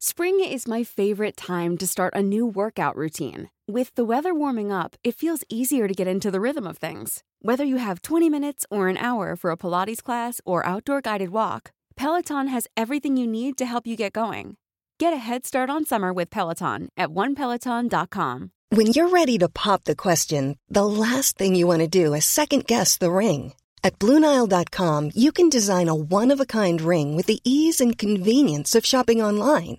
Spring is my favorite time to start a new workout routine. With the weather warming up, it feels easier to get into the rhythm of things. Whether you have 20 minutes or an hour for a Pilates class or outdoor guided walk, Peloton has everything you need to help you get going. Get a head start on summer with Peloton at onepeloton.com. When you're ready to pop the question, the last thing you want to do is second guess the ring. At Bluenile.com, you can design a one of a kind ring with the ease and convenience of shopping online.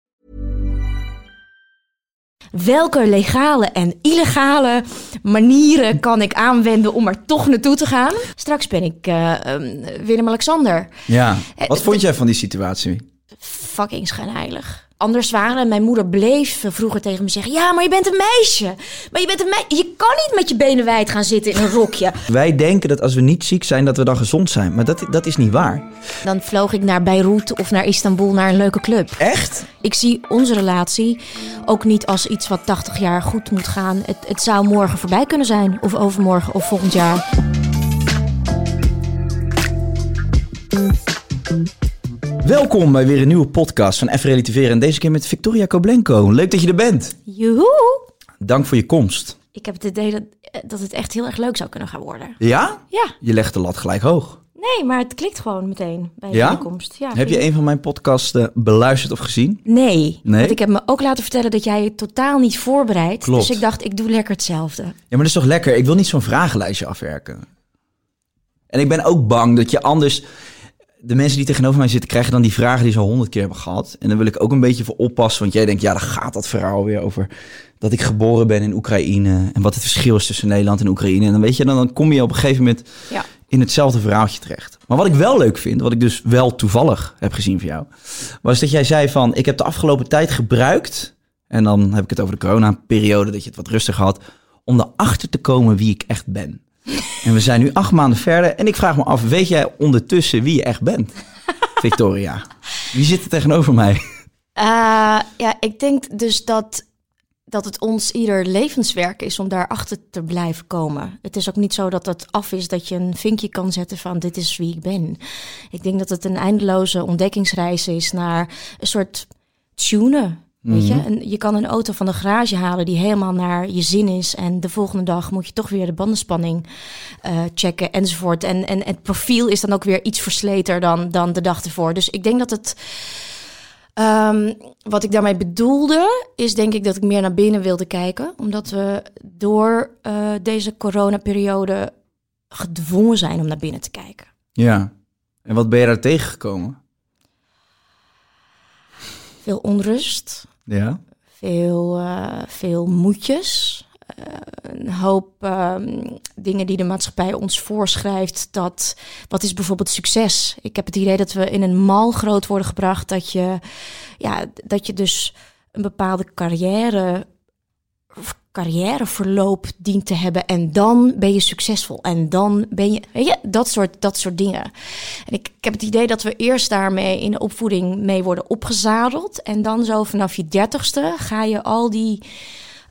Welke legale en illegale manieren kan ik aanwenden om er toch naartoe te gaan? Straks ben ik ehm, Willem-Alexander. Ja. Eh, Wat vond jij van die situatie? Fucking schijnheilig. Anders waren mijn moeder bleef vroeger tegen me zeggen: Ja, maar je bent een meisje. Maar je bent een meisje. Je kan niet met je benen wijd gaan zitten in een rokje. Wij denken dat als we niet ziek zijn, dat we dan gezond zijn. Maar dat, dat is niet waar. Dan vloog ik naar Beirut of naar Istanbul naar een leuke club. Echt? Ik zie onze relatie ook niet als iets wat 80 jaar goed moet gaan. Het, het zou morgen voorbij kunnen zijn, of overmorgen of volgend jaar. Welkom bij weer een nieuwe podcast van F Relativeren. En deze keer met Victoria Koblenko. Leuk dat je er bent. Joehoe! Dank voor je komst. Ik heb het idee dat, dat het echt heel erg leuk zou kunnen gaan worden. Ja? Ja, Je legt de lat gelijk hoog. nee, maar het klikt gewoon meteen bij de Ja? binnenkomst. Ja, Heb je een van mijn podcasts eh, beluisterd of gezien? Nee, Nee? want ik heb me ook laten vertellen dat jij je totaal niet voorbereidt. Klopt. Dus ik dacht, ik doe lekker hetzelfde. Ja, maar dat is toch lekker? Ik wil niet zo'n vragenlijstje afwerken. En ik ben ook bang dat je anders... De mensen die tegenover mij zitten krijgen dan die vragen die ze al honderd keer hebben gehad. En dan wil ik ook een beetje voor oppassen. Want jij denkt, ja, dan gaat dat verhaal weer over dat ik geboren ben in Oekraïne. En wat het verschil is tussen Nederland en Oekraïne. En dan weet je, dan, dan kom je op een gegeven moment Ja. in hetzelfde verhaaltje terecht. Maar wat ik wel leuk vind, wat ik dus wel toevallig heb gezien van jou, was dat jij zei van, ik heb de afgelopen tijd gebruikt, en dan heb ik het over de corona-periode, dat je het wat rustig had, om erachter te komen wie ik echt ben. En we zijn nu acht maanden verder en ik vraag me af, weet jij ondertussen wie je echt bent? Victoria. Wie zit er tegenover mij? Eh, ja, ik denk dus dat, dat het ons ieder levenswerk is om daarachter te blijven komen. Het is ook niet zo dat het af is dat je een vinkje kan zetten van dit is wie ik ben. Ik denk dat het een eindeloze ontdekkingsreis is naar een soort tunen. Weet je? En je kan een auto van de garage halen die helemaal naar je zin is. En de volgende dag moet je toch weer de bandenspanning eh, checken enzovoort. En, en het profiel is dan ook weer iets versleter dan, dan de dag ervoor. Dus ik denk dat het Ehm, wat ik daarmee bedoelde, is denk ik dat ik meer naar binnen wilde kijken. Omdat we door eh, deze coronaperiode gedwongen zijn om naar binnen te kijken. Ja. En wat ben je daar tegengekomen? Veel onrust, Ja. veel, eh, veel moedjes. eh, een hoop ehm, dingen die de maatschappij ons voorschrijft. Dat, wat is bijvoorbeeld succes? Ik heb het idee dat we in een mal groot worden gebracht. Dat je, ja, dat je dus een bepaalde carrière, carrièreverloop dient te hebben. En dan ben je succesvol. En dan ben je, weet je, dat soort, dat soort dingen. En ik, ik heb het idee dat we eerst daarmee in de opvoeding mee worden opgezadeld. En dan zo vanaf je dertigste ga je al die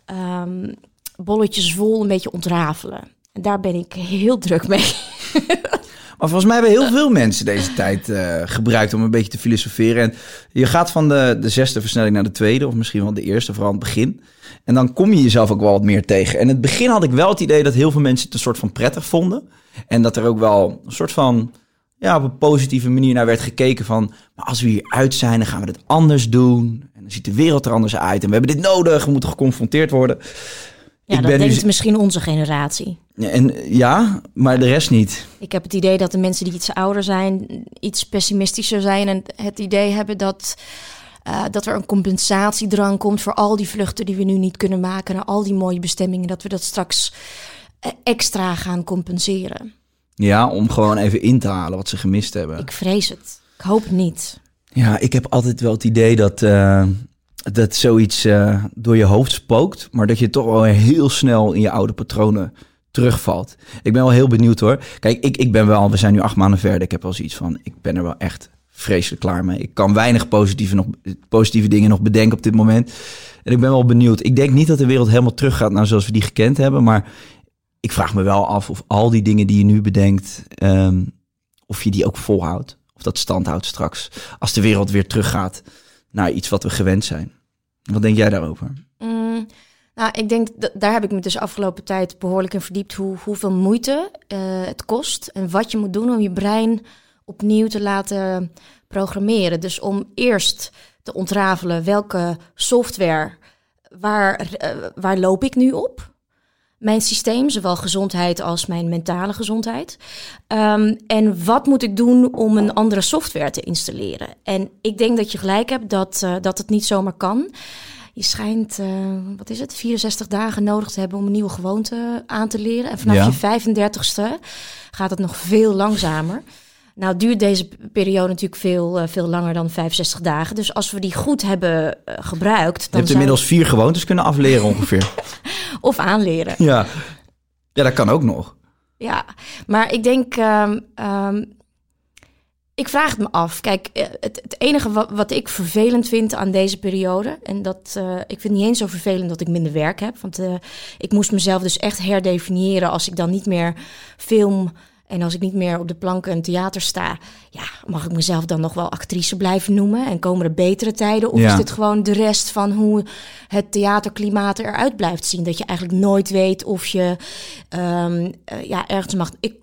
ehm, bolletjes vol een beetje ontrafelen. En daar ben ik heel druk mee. Maar volgens mij hebben heel veel mensen deze tijd eh, gebruikt om een beetje te filosoferen. En je gaat van de, de zesde versnelling naar de tweede, of misschien wel de eerste, vooral het begin. En dan kom je jezelf ook wel wat meer tegen. En in het begin had ik wel het idee dat heel veel mensen het een soort van prettig vonden. En dat er ook wel een soort van, ja, op een positieve manier naar werd gekeken van... maar als we hier uit zijn, dan gaan we dit anders doen. En dan ziet de wereld er anders uit. En we hebben dit nodig, we moeten geconfronteerd worden. Ja, Ik dat denkt misschien onze generatie. Ja, En ja, maar de rest niet. Ik heb het idee dat de mensen die iets ouder zijn, iets pessimistischer zijn en het idee hebben dat, eh, dat er een compensatiedrang komt voor al die vluchten die we nu niet kunnen maken naar al die mooie bestemmingen, dat we dat straks eh, extra gaan compenseren. Ja, om gewoon even in te halen wat ze gemist hebben. Ik vrees het. Ik hoop niet. Ja, ik heb altijd wel het idee dat, eh, dat zoiets eh, door je hoofd spookt, maar dat je toch wel heel snel in je oude patronen terugvalt. Ik ben wel heel benieuwd hoor. Kijk, ik, ik ben wel, we zijn nu acht maanden verder. Ik heb wel zoiets van, ik ben er wel echt vreselijk klaar mee. Ik kan weinig positieve, nog, positieve dingen nog bedenken op dit moment. En ik ben wel benieuwd. Ik denk niet dat de wereld helemaal teruggaat naar zoals we die gekend hebben. Maar ik vraag me wel af of al die dingen die je nu bedenkt, ehm, of je die ook volhoudt. Of dat stand houdt straks. Als de wereld weer teruggaat naar iets wat we gewend zijn. Wat denk jij daarover? Mm, nou, ik denk, dat, daar heb ik me dus afgelopen tijd behoorlijk in verdiept. Hoe, hoeveel moeite eh, het kost en wat je moet doen om je brein opnieuw te laten programmeren. Dus om eerst te ontrafelen welke software, waar, eh, waar loop ik nu op? Mijn systeem, zowel gezondheid als mijn mentale gezondheid. Ehm, en wat moet ik doen om een andere software te installeren? En ik denk dat je gelijk hebt dat, uh, dat het niet zomaar kan. Je schijnt, uh, wat is het, 64 dagen nodig te hebben om een nieuwe gewoonte aan te leren. En vanaf Ja. je 35ste gaat het nog veel langzamer. Nou duurt deze periode natuurlijk veel, eh, veel langer dan 65 dagen. Dus als we die goed hebben eh, gebruikt, Je dan hebt zou- inmiddels vier gewoontes kunnen afleren ongeveer. of aanleren. ja. ja, dat kan ook nog. Ja, maar ik denk, ehm, ehm, ik vraag het me af. Kijk, eh, het, het enige wat, wat ik vervelend vind aan deze periode, en dat ik vind het niet eens zo vervelend dat ik minder werk heb, want ik moest mezelf dus echt herdefiniëren als ik dan niet meer film en als ik niet meer op de planken en theater sta. Ja, mag ik mezelf dan nog wel actrice blijven noemen en komen er betere tijden? Of Ja. is dit gewoon de rest van hoe het theaterklimaat eruit blijft zien? Dat je eigenlijk nooit weet of je ehm, eh, ja, ergens mag. Ik,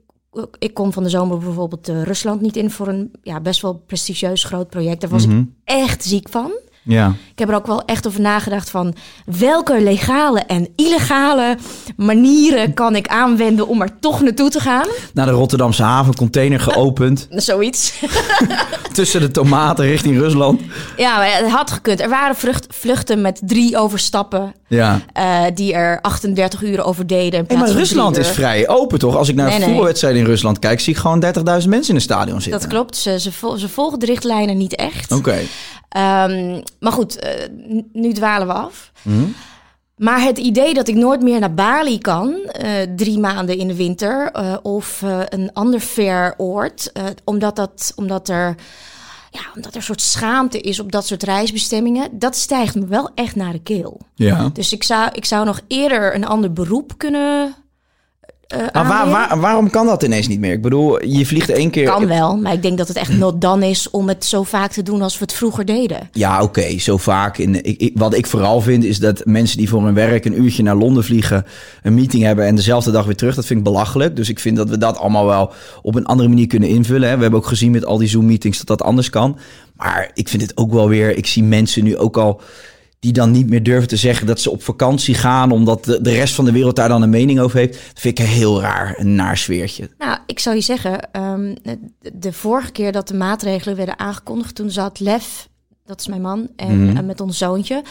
ik kom van de zomer bijvoorbeeld eh, Rusland niet in voor een ja, best wel prestigieus groot project. Daar was Mhm. ik echt ziek van. Ja. Ik heb er ook wel echt over nagedacht van welke legale en illegale manieren kan ik aanwenden om er toch naartoe te gaan. Naar de Rotterdamse haven, container geopend. Zoiets. tussen de tomaten richting Rusland. Ja, het had gekund. Er waren vlucht, vluchten met drie overstappen Ja. eh, die er 38 uur over deden. Hey, plaats maar Rusland is vrij open, toch? Als ik naar Nee, een nee. voetbalwedstrijd in Rusland kijk, zie ik gewoon 30.000 mensen in een stadion zitten. Dat klopt. Ze, ze volgen de richtlijnen niet echt. Oké. Ehm, maar goed, eh, nu dwalen we af. Mhm. Maar het idee dat ik nooit meer naar Bali kan, eh, drie maanden in de winter, eh, of een ander ver oord, omdat, dat, omdat, er, ja, omdat er een soort schaamte is op dat soort reisbestemmingen, dat stijgt me wel echt naar de keel. Ja. Dus ik zou, ik zou nog eerder een ander beroep kunnen. Eh Maar waar, aanleren. waar, waarom kan dat ineens niet meer? Ik bedoel, je vliegt één keer... Kan wel, maar ik denk dat het echt not done is om het zo vaak te doen als we het vroeger deden. Ja, oké, zo vaak. In, ik, ik- wat ik vooral vind is dat mensen die voor hun werk een uurtje naar Londen vliegen, een meeting hebben en dezelfde dag weer terug, dat vind ik belachelijk. Dus ik vind dat we dat allemaal wel op een andere manier kunnen invullen. Hè. We hebben ook gezien met al die Zoom-meetings dat dat anders kan. Maar ik vind het ook wel weer, ik zie mensen nu ook al die dan niet meer durven te zeggen dat ze op vakantie gaan, omdat de, de rest van de wereld daar dan een mening over heeft. Dat vind ik heel raar, een naar sfeertje. Nou, ik zou je zeggen, ehm, de, de vorige keer dat de maatregelen werden aangekondigd, toen zat Lef, dat is mijn man, en Mhm. eh, met ons zoontje,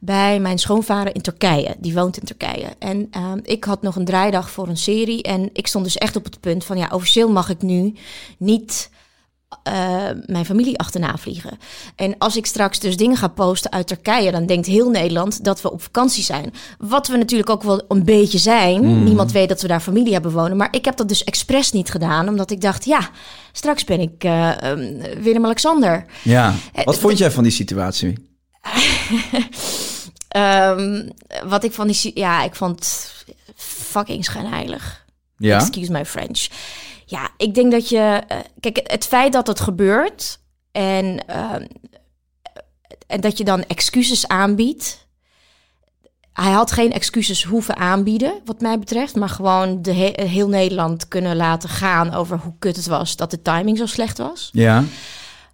bij mijn schoonvader in Turkije. Die woont in Turkije. En ehm, ik had nog een draaidag voor een serie en ik stond dus echt op het punt van, ja, officieel mag ik nu niet eh, mijn familie achterna vliegen. En als ik straks dus dingen ga posten uit Turkije, dan denkt heel Nederland dat we op vakantie zijn. Wat we natuurlijk ook wel een beetje zijn. Niemand weet dat we daar familie hebben wonen. Maar ik heb dat dus expres niet gedaan, omdat ik dacht, ja, straks ben ik eh, ehm, Willem-Alexander. Ja. Eh, Wat vond jij van die situatie? Ehm, wat ik van die, ja, ik vond fucking schijnheilig. Ja. Excuse my French. Ja, ik denk dat je. eh, kijk, het feit dat het gebeurt en, ehm, en dat je dan excuses aanbiedt. Hij had geen excuses hoeven aanbieden, wat mij betreft, maar gewoon de he- heel Nederland kunnen laten gaan over hoe kut het was dat de timing zo slecht was. Ja.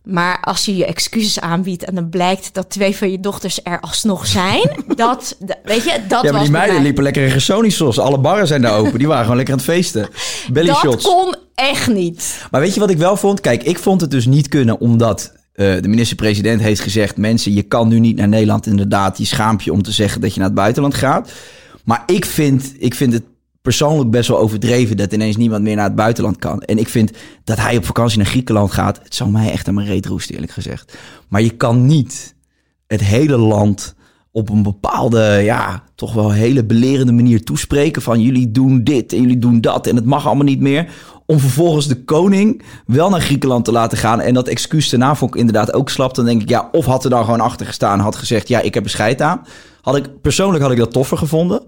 Maar als je je excuses aanbiedt en dan blijkt dat twee van je dochters er alsnog zijn, dat, weet je, dat Ja, maar die meiden mij- liepen lekker in Gersonisos. Alle barren zijn daar open. Die waren gewoon lekker aan het feesten. Belly Dat shots. kon echt niet. Maar weet je wat ik wel vond? Kijk, ik vond het dus niet kunnen omdat eh, de minister-president heeft gezegd... mensen, je kan nu niet naar Nederland inderdaad. Je schaamt je om te zeggen dat je naar het buitenland gaat. Maar ik vind, ik vind het persoonlijk best wel overdreven... dat ineens niemand meer naar het buitenland kan. En ik vind dat hij op vakantie naar Griekenland gaat... het zou mij echt aan mijn reet roesten, eerlijk gezegd. Maar je kan niet het hele land op een bepaalde, ja, toch wel hele belerende manier toespreken van jullie doen dit en jullie doen dat en het mag allemaal niet meer. om vervolgens de koning wel naar Griekenland te laten gaan. En dat excuus daarna vond ik inderdaad ook slap. Dan denk ik, ja, of had er dan gewoon achter gestaan, had gezegd, ja, ik heb een scheid aan. Had ik, persoonlijk had ik dat toffer gevonden.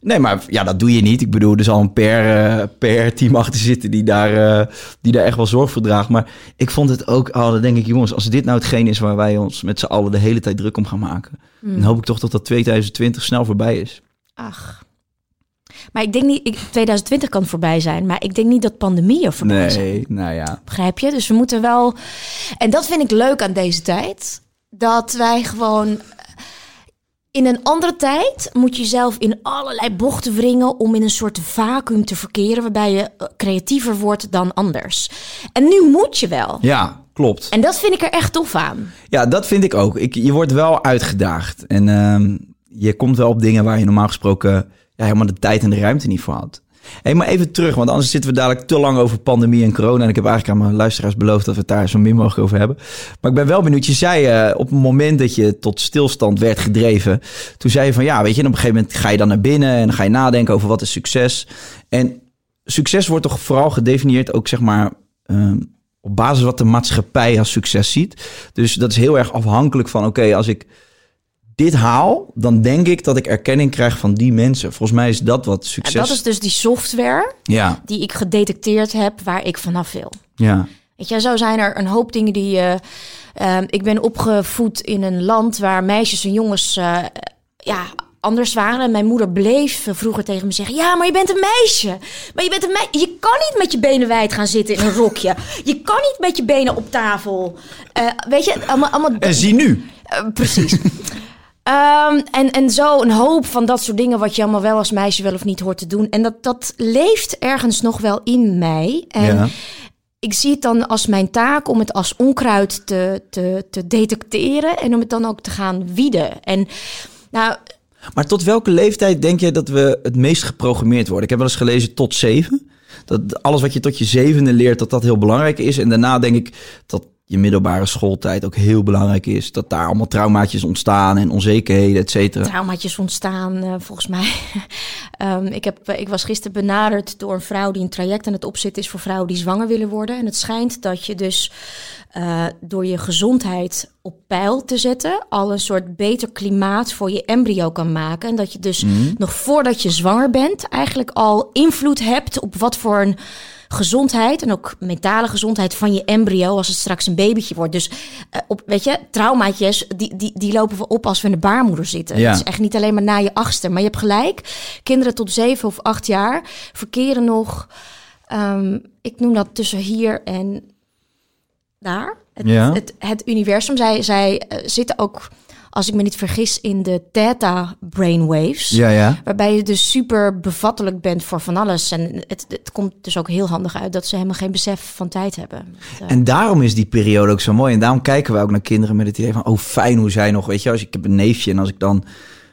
Nee, maar ja, dat doe je niet. Ik bedoel, er zal een per, eh, per team achter zitten die daar, eh, die daar echt wel zorg voor draagt. Maar ik vond het ook, oh, dan denk ik, jongens, als dit nou hetgeen is waar wij ons met z'n allen de hele tijd druk om gaan maken. Dan hoop ik toch dat dat 2020 snel voorbij is. Ach. Maar ik denk niet, ik, 2020 kan voorbij zijn, maar ik denk niet dat pandemieën voorbij zijn. Nee, nou ja. Begrijp je? Dus we moeten wel. En dat vind ik leuk aan deze tijd. Dat wij gewoon. In een andere tijd moet je jezelf in allerlei bochten wringen om in een soort vacuüm te verkeren waarbij je eh, creatiever wordt dan anders. En nu moet je wel. Ja, klopt. En dat vind ik er echt tof aan. Ja, dat vind ik ook. Ik, je wordt wel uitgedaagd. En ehm, je komt wel op dingen waar je normaal gesproken ja, helemaal de tijd en de ruimte niet voor had. Hey, maar even terug, want anders zitten we dadelijk te lang over pandemie en corona. En ik heb eigenlijk aan mijn luisteraars beloofd dat we het daar zo min mogelijk over hebben. Maar ik ben wel benieuwd. Je zei eh, op het moment dat je tot stilstand werd gedreven. Toen zei je van ja, weet je, en op een gegeven moment ga je dan naar binnen en dan ga je nadenken over wat is succes. En succes wordt toch vooral gedefinieerd ook zeg maar ehm, op basis wat de maatschappij als succes ziet. Dus dat is heel erg afhankelijk van oké, als ik dit haal, dan denk ik dat ik erkenning krijg van die mensen. Volgens mij is dat wat succes... En dat is dus die software Ja, die ik gedetecteerd heb waar ik vanaf wil. ja. Weet je, zo zijn er een hoop dingen die. Ehm, ik ben opgevoed in een land waar meisjes en jongens eh, ja, anders waren. En mijn moeder bleef vroeger tegen me zeggen: Ja, maar je bent een meisje. Maar je bent een meisje. Je kan niet met je benen wijd gaan zitten in een rokje. Je kan niet met je benen op tafel. Eh, weet je, allemaal. allemaal En zie nu. precies. Ehm, en, en zo een hoop van dat soort dingen wat je allemaal wel als meisje wel of niet hoort te doen. En dat, dat leeft ergens nog wel in mij. En Ja. ik zie het dan als mijn taak om het als onkruid te, te, te detecteren en om het dan ook te gaan wieden. En nou, Maar tot welke leeftijd denk je dat we het meest geprogrammeerd worden? Ik heb wel eens gelezen tot zeven. Dat alles wat je tot je zevende leert, dat dat heel belangrijk is. En daarna denk ik dat je middelbare schooltijd ook heel belangrijk is. Dat daar allemaal traumaatjes ontstaan en onzekerheden, et cetera. traumaatjes ontstaan, eh, volgens mij. Ehm, ik, heb, ik was gisteren benaderd door een vrouw die een traject aan het opzetten is voor vrouwen die zwanger willen worden. En het schijnt dat je dus eh, door je gezondheid op peil te zetten, al een soort beter klimaat voor je embryo kan maken. En dat je dus nog voordat je zwanger bent, eigenlijk al invloed hebt op wat voor een gezondheid en ook mentale gezondheid van je embryo als het straks een babytje wordt. Dus eh, op, weet je, traumaatjes, die, die, die lopen we op als we in de baarmoeder zitten. Ja. Het is echt niet alleen maar na je achtste. Maar je hebt gelijk, kinderen tot zeven of acht jaar verkeren nog, ehm, ik noem dat tussen hier en daar. Het, Ja. het, het universum. Zij, zij eh, zitten ook, als ik me niet vergis, in de theta brainwaves. Ja, ja. Waarbij je dus super bevattelijk bent voor van alles. En het, het komt dus ook heel handig uit dat ze helemaal geen besef van tijd hebben. Eh, En daarom is die periode ook zo mooi. En daarom kijken we ook naar kinderen met het idee van... oh, fijn hoe zij nog, weet je... Als ik, ik heb een neefje en als ik dan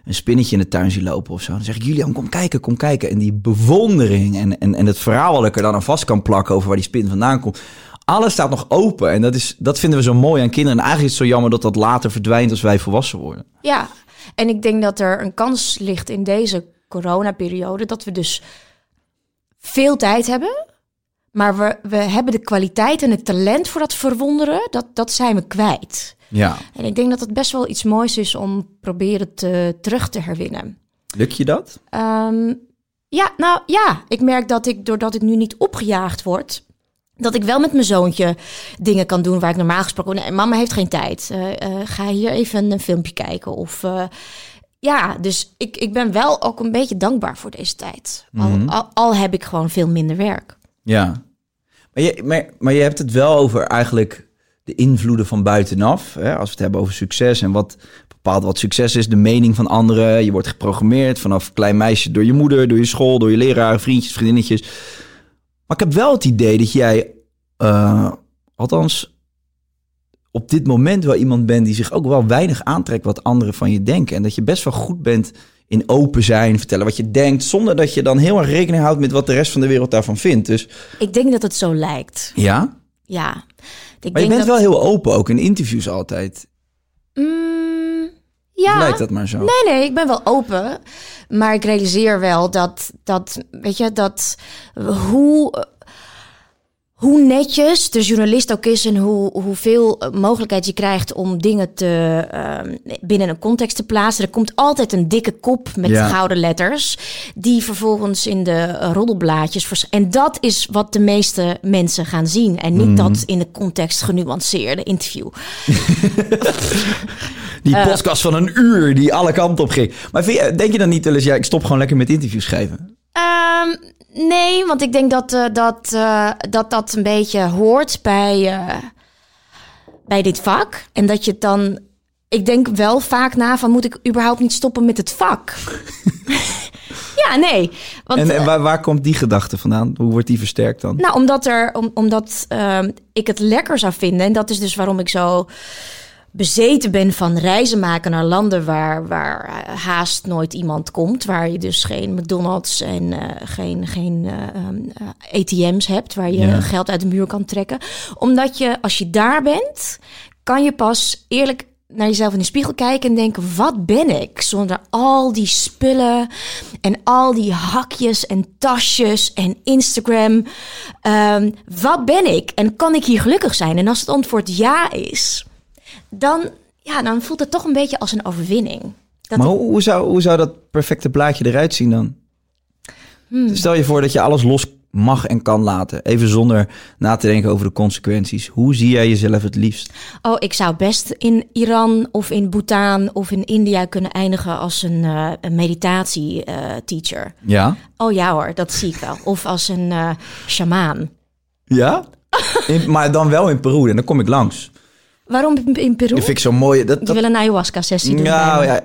een spinnetje in de tuin zie lopen of zo... dan zeg ik, Julian, kom kijken, kom kijken. En die bewondering en, en, en het verhaal wat ik er dan aan vast kan plakken... over waar die spin vandaan komt... Alles staat nog open en dat, is, dat vinden we zo mooi aan kinderen. En eigenlijk is het zo jammer dat dat later verdwijnt als wij volwassen worden. Ja, en ik denk dat er een kans ligt in deze coronaperiode dat we dus veel tijd hebben. Maar we, we hebben de kwaliteit en het talent voor dat verwonderen, dat, dat zijn we kwijt. Ja. En ik denk dat het best wel iets moois is om proberen te, terug te herwinnen. Lukt je dat? Ehm, ja, nou ja, ik merk dat ik, doordat ik nu niet opgejaagd word, dat ik wel met mijn zoontje dingen kan doen waar ik normaal gesproken... Nee, mama heeft geen tijd. Eh, eh, ga hier even een filmpje kijken. Of eh, ja, dus ik, ik ben wel ook een beetje dankbaar voor deze tijd. Al, al, al heb ik gewoon veel minder werk. Ja. Maar je, maar, maar je hebt het wel over eigenlijk de invloeden van buitenaf. Hè? Als we het hebben over succes en wat bepaalt wat succes is, de mening van anderen. Je wordt geprogrammeerd vanaf klein meisje door je moeder, door je school, door je leraren, vriendjes, vriendinnetjes. Maar ik heb wel het idee dat jij, eh, althans op dit moment wel iemand bent die zich ook wel weinig aantrekt wat anderen van je denken. En dat je best wel goed bent in open zijn, vertellen wat je denkt, zonder dat je dan heel erg rekening houdt met wat de rest van de wereld daarvan vindt. Dus Ik denk dat het zo lijkt. ja, Ja. Ik maar je bent dat, wel heel open ook in interviews altijd. Mm, ja. Lijkt dat maar zo? Nee, nee, ik ben wel open. Maar ik realiseer wel dat, dat weet je, dat hoe. hoe netjes de journalist ook is en hoe, hoeveel mogelijkheid je krijgt om dingen te, ehm, binnen een context te plaatsen. Er komt altijd een dikke kop met Ja. gouden letters, die vervolgens in de roddelblaadjes. vers- En dat is wat de meeste mensen gaan zien. En niet dat in de context genuanceerde interview. Die Eh. podcast van een uur die alle kanten op ging. Maar vind je, denk je dan niet wel eens, ja, ik stop gewoon lekker met interviews schrijven? Ehm, nee, want ik denk dat, eh, dat, eh, dat dat een beetje hoort bij, bij dit vak. En dat je dan... Ik denk wel vaak na van, moet ik überhaupt niet stoppen met het vak? ja, nee. Want, En, en waar, waar komt die gedachte vandaan? Hoe wordt die versterkt dan? nou, omdat, er, om, omdat ehm, ik het lekker zou vinden. En dat is dus waarom ik zo bezeten ben van reizen maken naar landen waar, waar eh, haast nooit iemand komt. Waar je dus geen McDonald's en eh, geen, geen eh, ehm, eh, ATM's hebt waar je Ja. geld uit de muur kan trekken. Omdat je, als je daar bent, kan je pas eerlijk naar jezelf in de spiegel kijken en denken: wat ben ik zonder al die spullen en al die hakjes en tasjes en Instagram? Ehm, wat ben ik en kan ik hier gelukkig zijn? En als het antwoord ja is, dan, ja, dan voelt het toch een beetje als een overwinning. Dat maar hoe, hoe zou, hoe zou dat perfecte plaatje eruit zien dan? Hmm. Stel je voor dat je alles los mag en kan laten. Even zonder na te denken over de consequenties. Hoe zie jij jezelf het liefst? Oh, ik zou best in Iran of in Bhutan of in India kunnen eindigen als een, eh een meditatie-teacher. Ja? oh ja hoor, dat zie ik wel. Of als een eh shamaan. Ja? In- maar dan wel in Peru en dan kom ik langs. Waarom in, Peru? Dat vind ik zo mooi. Dat, Je dat, wil een ayahuasca-sessie doen. nou ja,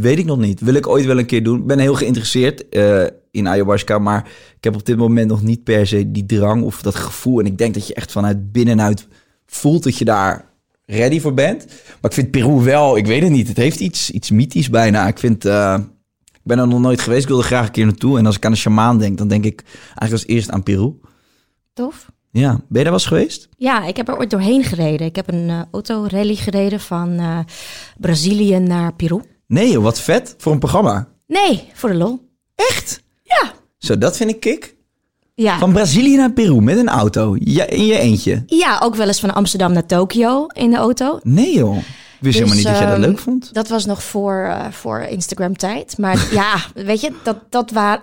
weet ik nog niet. Wil ik ooit wel een keer doen. Ik ben heel geïnteresseerd eh, in ayahuasca, maar ik heb op dit moment nog niet per se die drang of dat gevoel. En ik denk dat je echt vanuit binnenuit voelt dat je daar ready voor bent. Maar ik vind Peru wel, ik weet het niet. Het heeft iets, iets mythisch bijna. Ik vind, eh, ik ben er nog nooit geweest. Ik wil er graag een keer naartoe. En als ik aan een shamaan denk, dan denk ik eigenlijk als eerst aan Peru. Tof. Ja, ben je daar wel eens geweest? Ja, ik heb er ooit doorheen gereden. Ik heb een eh, autorally gereden van eh, Brazilië naar Peru. Nee, wat vet voor een programma. Nee, voor de lol. Echt? Ja. Zo, dat vind ik kick. Ja. Van Brazilië naar Peru met een auto. Ja, in je eentje. ja, ook wel eens van Amsterdam naar Tokio in de auto. Nee joh. Ik wist helemaal niet dat jij dat ehm, leuk vond. Dat was nog voor, eh, voor Instagram-tijd. Maar ja, weet je, dat, dat, wa-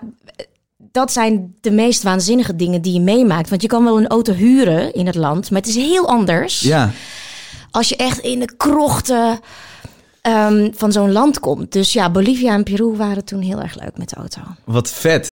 dat zijn de meest waanzinnige dingen die je meemaakt. Want je kan wel een auto huren in het land, maar het is heel anders Ja. als je echt in de krochten ehm, van zo'n land komt. Dus ja, Bolivia en Peru waren toen heel erg leuk met de auto. Wat vet.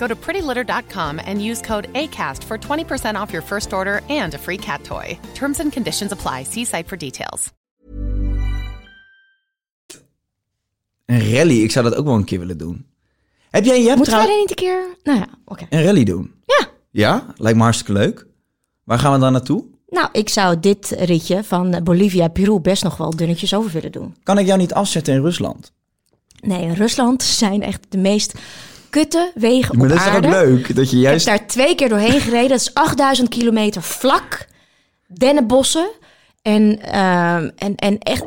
Go to prettylitter.com and use code ACAST for 20% off your first order and a free cat toy. Terms and conditions apply. See site for details. Een rally, ik zou dat ook wel een keer willen doen. Heb jij, jij hebt Moeten trouw- er niet een keer... Nou ja, oké. een rally doen? Ja. Ja? Lijkt me hartstikke leuk. Waar gaan we dan naartoe? Nou, ik zou dit ritje van Bolivia-Peru best nog wel dunnetjes over willen doen. Kan ik jou niet afzetten in Rusland? Nee, in Rusland zijn echt de meest kutte wegen Maar op dat is toch aarde. ook leuk? Dat je Ik heb juist... daar twee keer doorheen gereden. Dat is 8000 kilometer vlak. Dennenbossen. En, ehm, en, en echt,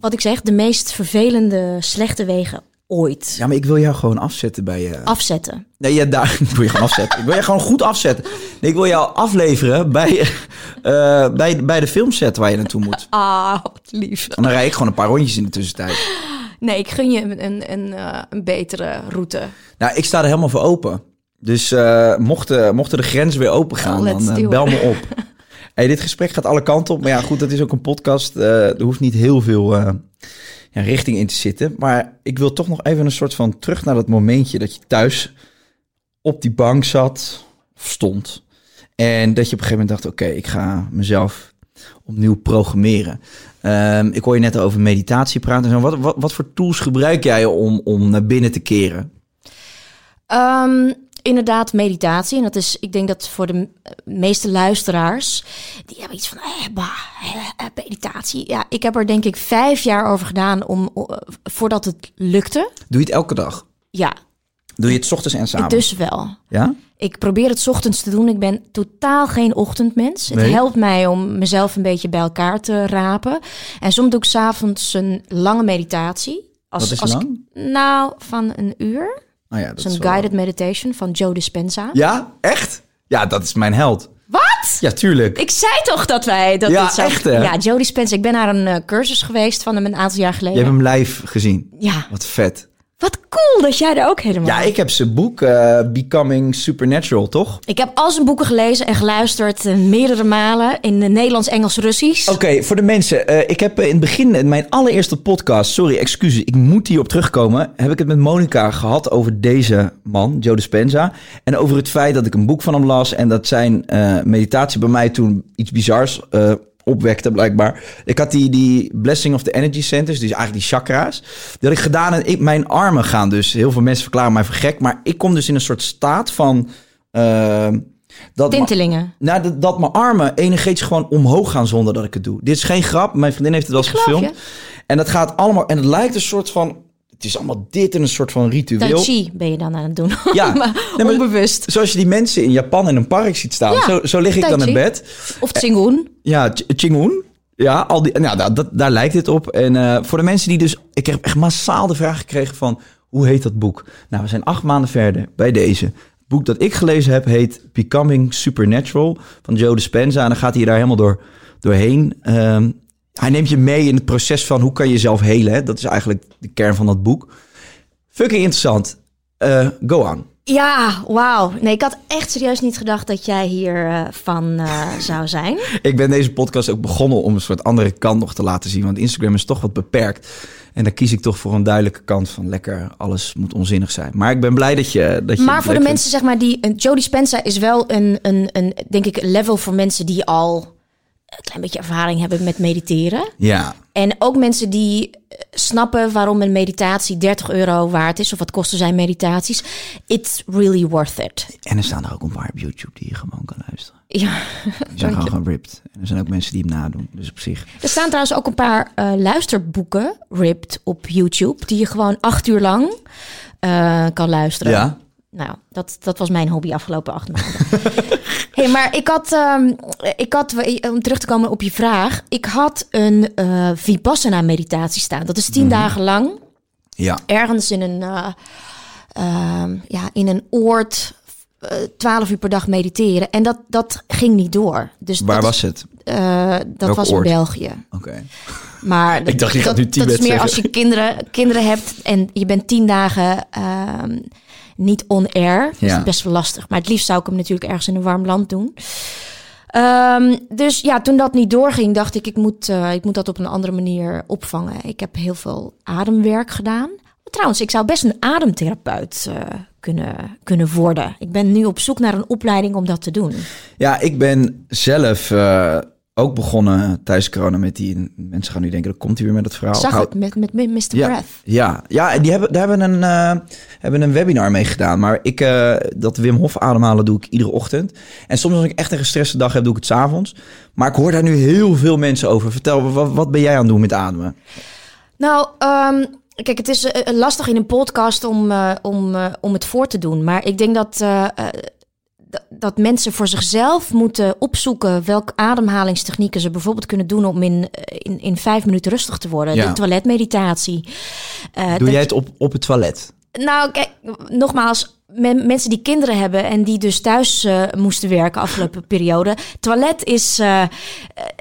wat ik zeg, de meest vervelende, slechte wegen ooit. Ja, maar ik wil jou gewoon afzetten bij je... Afzetten. Nee, ja, daar ik wil je gewoon afzetten. Ik wil je gewoon goed afzetten. Nee, ik wil jou afleveren bij, eh, bij, bij de filmset waar je naartoe moet. Ah, wat lief. En dan rijd ik gewoon een paar rondjes in de tussentijd. Nee, ik gun je een, een, een, eh, een betere route. Nou, ik sta er helemaal voor open. Dus eh, mochten, mochten de grenzen weer open gaan, Let's dan eh, bel me op. Hey, dit gesprek gaat alle kanten op. Maar ja, goed, dat is ook een podcast. eh, er hoeft niet heel veel eh, ja, richting in te zitten. Maar ik wil toch nog even een soort van terug naar dat momentje dat je thuis op die bank zat, of stond. En dat je op een gegeven moment dacht, oké, ik ga mezelf opnieuw programmeren. Ehm, ik hoor je net over meditatie praten. En zo. Wat, wat, wat voor tools gebruik jij om, om naar binnen te keren? Ehm, inderdaad meditatie. En dat is, ik denk dat voor de meeste luisteraars, die hebben iets van, eh, bah, eh, eh, meditatie. Ja, ik heb er denk ik vijf jaar over gedaan om, eh, voordat het lukte. Doe je het elke dag? Ja, Doe je het 's ochtends en 's avonds? dus wel. Ja? Ik probeer het 's ochtends te doen. Ik ben totaal geen ochtendmens. Nee? Het helpt mij om mezelf een beetje bij elkaar te rapen. En soms doe ik s'avonds een lange meditatie. Als, Wat is als ik- lang? nou, van een uur. Oh ja, dat Zo'n is wel- guided meditation van Joe Dispenza. Ja, echt? Ja, dat is mijn held. Wat? Ja, tuurlijk. Ik zei toch dat wij... Dat Ja, zou- echt, hè? Ja, Joe Dispenza. Ik ben naar een eh, cursus geweest van hem een aantal jaar Je geleden. hebt hem live gezien. Ja, Wat vet. Wat cool dat jij er ook helemaal... Ja, ik heb zijn boek eh, Becoming Supernatural, toch? Ik heb al zijn boeken gelezen en geluisterd eh, meerdere malen in eh, Nederlands, Engels, Russisch. Oké, voor de mensen. ik heb in het begin, in mijn allereerste podcast, sorry, excuses, ik moet hierop terugkomen. Heb ik het met Monica gehad over deze man, Joe Dispenza. En over het feit dat ik een boek van hem las en dat zijn meditatie bij mij toen iets bizars opwekte, blijkbaar. Ik had die, die Blessing of the Energy Centers, dus eigenlijk die chakra's. Had ik gedaan en ik, mijn armen gaan dus. Heel veel mensen verklaren mij voor gek, maar ik kom dus in een soort staat van. eh, dat Tintelingen. nou, dat, dat mijn armen energetisch gewoon omhoog gaan zonder dat ik het doe. Dit is geen grap. Mijn vriendin heeft het wel eens gefilmd. En dat gaat allemaal... En het lijkt een soort van... Het is allemaal dit en een soort van Tai ritueel. Chi ben je dan aan het doen. Ja. Nee, onbewust. Zoals je die mensen in Japan in een park ziet staan. Ja, Zo, zo lig ik Tai dan in bed. Of Tsingun. Ja, Ch- Qigong. Ja, al die, nou, dat, dat- daar lijkt het op. En eh, voor de mensen die dus... Ik heb echt massaal de vraag gekregen van... Hoe heet dat boek? Nou, we zijn acht maanden verder bij deze. Het boek dat ik gelezen heb heet Becoming Supernatural van Joe Dispenza. En dan gaat hij daar helemaal door, doorheen. Ehm, hij neemt je mee in het proces van hoe kan je jezelf helen. Hè? Dat is eigenlijk de kern van dat boek. Fucking interessant. Eh, go on. Ja, wauw. Nee, ik had echt serieus niet gedacht dat jij hier eh, van eh, zou zijn. Ik ben deze podcast ook begonnen om een soort andere kant nog te laten zien. Want Instagram is toch wat beperkt. En dan kies ik toch voor een duidelijke kant van lekker, alles moet onzinnig zijn. Maar ik ben blij dat je. Dat je Maar voor de mensen, zeg maar, die. Jodie Spencer is wel een, een, een, denk ik, een level voor mensen die al een klein beetje ervaring hebben met mediteren. Ja, En ook mensen die eh, snappen waarom een meditatie 30 euro waard is. Of wat kosten zijn meditaties. It's really worth it. en er staan er ook een paar op YouTube die je gewoon kan luisteren. Ja. Die zijn gewoon geript. En er zijn ook mensen die hem nadoen. Dus op zich. Er staan trouwens ook een paar eh, luisterboeken, ripped, op YouTube. Die je gewoon acht uur lang eh, kan luisteren. Ja. Nou, dat, dat was mijn hobby afgelopen acht maanden. hey, maar ik had, ehm, ik had, om terug te komen op je vraag, ik had een eh Vipassana meditatie staan. Dat is tien dagen lang, Ja. ergens in een, eh, ehm, ja, in een oord, eh, twaalf uur per dag mediteren. En dat, dat ging niet door. Dus Waar dat, was het? eh, dat Welk was in? België. Oké. Maar Ik dacht, je gaat dat, nu dat Tibet is meer zeggen. als je kinderen, kinderen hebt en je bent tien dagen ehm, niet on-air. Ja. dat is best wel lastig. Maar het liefst zou ik hem natuurlijk ergens in een warm land doen. Ehm, dus ja, toen dat niet doorging, dacht ik, ik moet, eh, ik moet dat op een andere manier opvangen. Ik heb heel veel ademwerk gedaan. Trouwens, ik zou best een ademtherapeut eh, kunnen, kunnen worden. Ik ben nu op zoek naar een opleiding om dat te doen. Ja, ik ben zelf eh, ook begonnen tijdens corona met die... Mensen gaan nu denken, dan komt hij weer met het verhaal. Zag het met, met Mr. Ja, Breath. ja, ja, en die hebben, daar hebben een, eh, hebben een webinar mee gedaan. Maar ik, eh, dat Wim Hof ademhalen doe ik iedere ochtend. En soms als ik echt een gestreste dag heb, doe ik het s'avonds. Maar ik hoor daar nu heel veel mensen over. Vertel, wat, wat ben jij aan het doen met ademen? Nou, ehm, kijk, het is eh, lastig in een podcast om, om, om het voor te doen. Maar ik denk dat, dat mensen voor zichzelf moeten opzoeken welke ademhalingstechnieken ze bijvoorbeeld kunnen doen om in, eh, in, in vijf minuten rustig te worden. Ja. De toiletmeditatie. Eh, Doe dat jij het op, op het toilet? nou, kijk, nogmaals, men- mensen die kinderen hebben en die dus thuis eh, moesten werken afgelopen periode. Toilet is,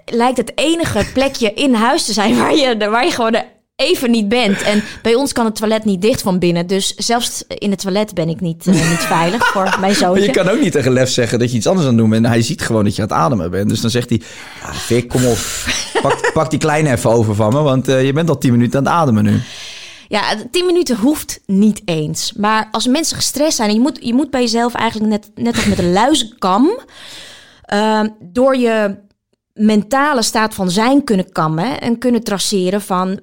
lijkt het enige plekje in huis te zijn waar je, waar je gewoon even niet bent. En bij ons kan het toilet niet dicht van binnen. Dus zelfs in het toilet ben ik niet, eh, niet veilig voor mijn zoontje. je kan ook niet tegen Lef zeggen dat je iets anders aan het doen bent. En hij ziet gewoon dat je aan het ademen bent. Dus dan zegt hij, ja, Vic, kom op. Pak, pak die kleine even over van me, want eh, je bent al tien minuten aan het ademen nu. Ja, 10 minuten hoeft niet eens. Maar als mensen gestrest zijn, en je moet, je moet bij jezelf eigenlijk net, net als met een luizenkam, ehm, door je mentale staat van zijn kunnen kammen en kunnen traceren van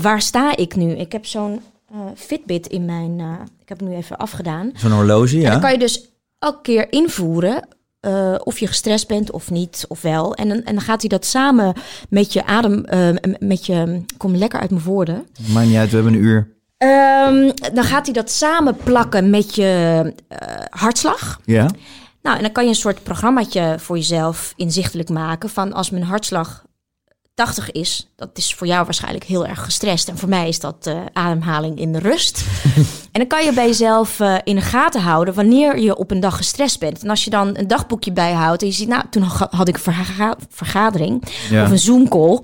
waar sta ik nu? Ik heb zo'n eh, Fitbit in mijn... eh, ik heb het nu even afgedaan. Zo'n horloge, En ja. dan kan je dus elke keer invoeren eh, of je gestrest bent of niet, of wel. En, dan- en dan gaat hij dat samen met je adem, met je, kom lekker uit mijn woorden. Maakt niet uit, we hebben een uur. Ehm, dan gaat hij dat samen plakken met je hartslag. Ja? Nou, en dan kan je een soort programmaatje voor jezelf inzichtelijk maken van als mijn hartslag 80 is, dat is voor jou waarschijnlijk heel erg gestrest. En voor mij is dat eh, ademhaling in de rust. en dan kan je bij jezelf eh, in de gaten houden wanneer je op een dag gestrest bent. En als je dan een dagboekje bijhoudt en je ziet, nou, toen ha- had ik een verga- vergadering Ja. of een Zoom-call.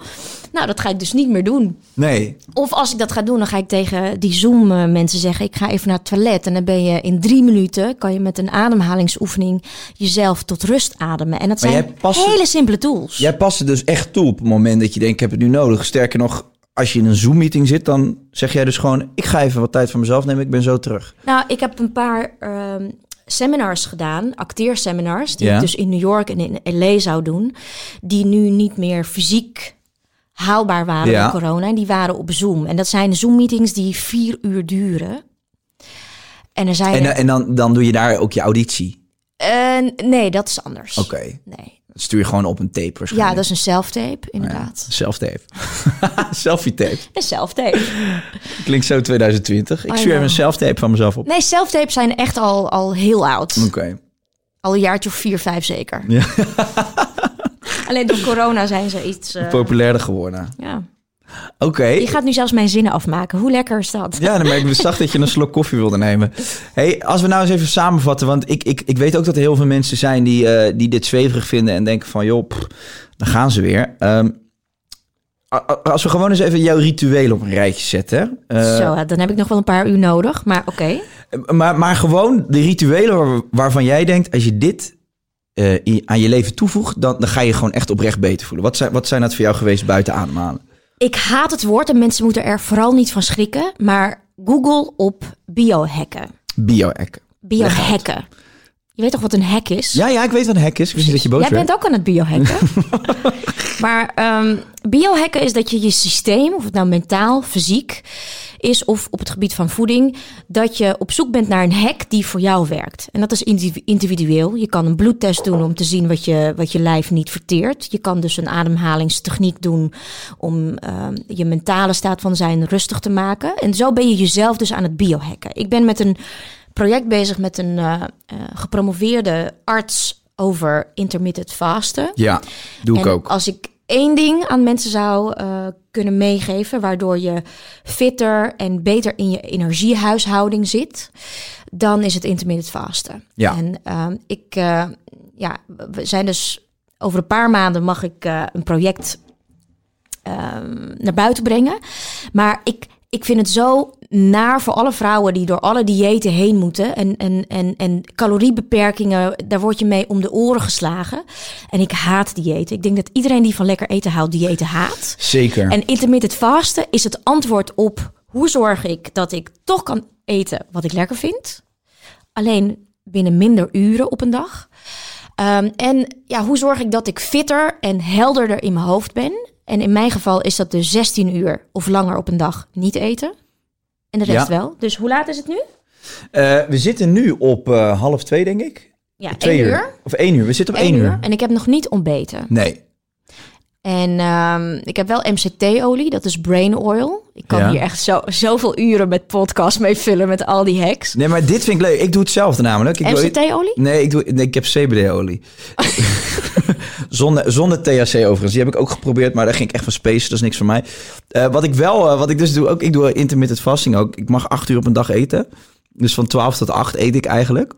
Nou, dat ga ik dus niet meer doen. Nee. Of als ik dat ga doen, dan ga ik tegen die Zoom-mensen zeggen: ik ga even naar het toilet. En dan ben je in drie minuten, kan je met een ademhalingsoefening jezelf tot rust ademen. En dat Maar zijn hele simpele tools. Jij past het dus echt toe op het moment dat je denkt, ik heb het nu nodig. Sterker nog, als je in een Zoom-meeting zit, dan zeg jij dus gewoon, ik ga even wat tijd voor mezelf nemen, ik ben zo terug. Nou, ik heb een paar ehm, seminars gedaan, acteerseminars, die Ja. ik dus in New York en in LA zou doen, die nu niet meer fysiek haalbaar waren Ja. door corona. En die waren op Zoom. En dat zijn Zoom-meetings die vier uur duren. En er zijn. En, er- en dan, dan doe je daar ook je auditie. Eh, nee, dat is anders. Oké. Nee. Dat stuur je gewoon op een tape Ja, waarschijnlijk. dat is een self-tape, inderdaad. Self-tape. Selfie-tape. Een self-tape. Klinkt zo 2020. Ik I stuur even een self-tape van mezelf op. Nee, self-tapes zijn echt al, al heel oud. Oké. Al een jaartje of vier, vijf zeker. Alleen door corona zijn ze iets... eh, Populairder geworden. ja. Oké. Je gaat nu zelfs mijn zinnen afmaken. Hoe lekker is dat? Ja, dan merk ik zag dat je een slok koffie wilde nemen. Hey, als we nou eens even samenvatten, want ik, ik, ik weet ook dat er heel veel mensen zijn die, eh, die dit zweverig vinden en denken van, joh, pff, dan gaan ze weer. Ehm, als we gewoon eens even jouw ritueel op een rijtje zetten. eh, Zo, dan heb ik nog wel een paar uur nodig. Maar oké. maar, maar gewoon de rituelen waar- waarvan jij denkt, als je dit eh, aan je leven toevoegt, dan, dan ga je gewoon echt oprecht beter voelen. Wat zijn, wat zijn dat voor jou geweest buiten ademhalen? Ik haat het woord en mensen moeten er vooral niet van schrikken. Maar Google op biohacken. Biohacken. Biohacken. Je weet toch wat een hack is? Ja, ja, ik weet wat een hack is. Ik wist niet dat je boos Jij werd. bent ook aan het biohacken. maar ehm biohacken is dat je je systeem, of het nou mentaal, fysiek is of op het gebied van voeding, dat je op zoek bent naar een hack die voor jou werkt. En dat is individu- individueel. Je kan een bloedtest doen om te zien wat je, wat je lijf niet verteert. Je kan dus een ademhalingstechniek doen om ehm, je mentale staat van zijn rustig te maken. En zo ben je jezelf dus aan het biohacken. Ik ben met een project bezig met een eh, eh, gepromoveerde arts over intermittent fasten. Ja, doe ik ook. Als ik één ding aan mensen zou eh, kunnen meegeven, waardoor je fitter en beter in je energiehuishouding zit, dan is het intermittent fasten. Ja. En ehm, ik, ja, we zijn dus over een paar maanden mag ik een project ehm, naar buiten brengen. Maar ik, ik vind het zo naar voor alle vrouwen die door alle diëten heen moeten. En, en, en, en caloriebeperkingen, daar word je mee om de oren geslagen. En ik haat diëten. Ik denk dat iedereen die van lekker eten houdt, diëten haat. Zeker. En intermittent fasten is het antwoord op hoe zorg ik dat ik toch kan eten wat ik lekker vind. Alleen binnen minder uren op een dag. Ehm, en ja, hoe zorg ik dat ik fitter en helderder in mijn hoofd ben? En in mijn geval is dat dus 16 uur of langer op een dag niet eten. En de rest Ja. wel. Dus hoe laat is het nu? Eh, we zitten nu op eh, half twee, denk ik. Ja, Twee één uur. Of één uur. We zitten op één uur. En ik heb nog niet ontbeten. Nee. En ehm, ik heb wel MCT-olie, dat is brain oil. Ik kan Ja. hier echt zo, zoveel uren met podcast mee vullen met al die hacks. Nee, maar dit vind ik leuk. Ik doe hetzelfde namelijk. MCT-olie? Nee, ik, doe, nee, ik heb CBD-olie. zonder, zonder THC overigens. Die heb ik ook geprobeerd, maar daar ging ik echt van space. Dat is niks voor mij. Eh, wat ik wel, eh, wat ik dus doe, ook, ik doe intermittent fasting ook. Ik mag acht uur op een dag eten. Dus van 12 tot 8 eet ik eigenlijk.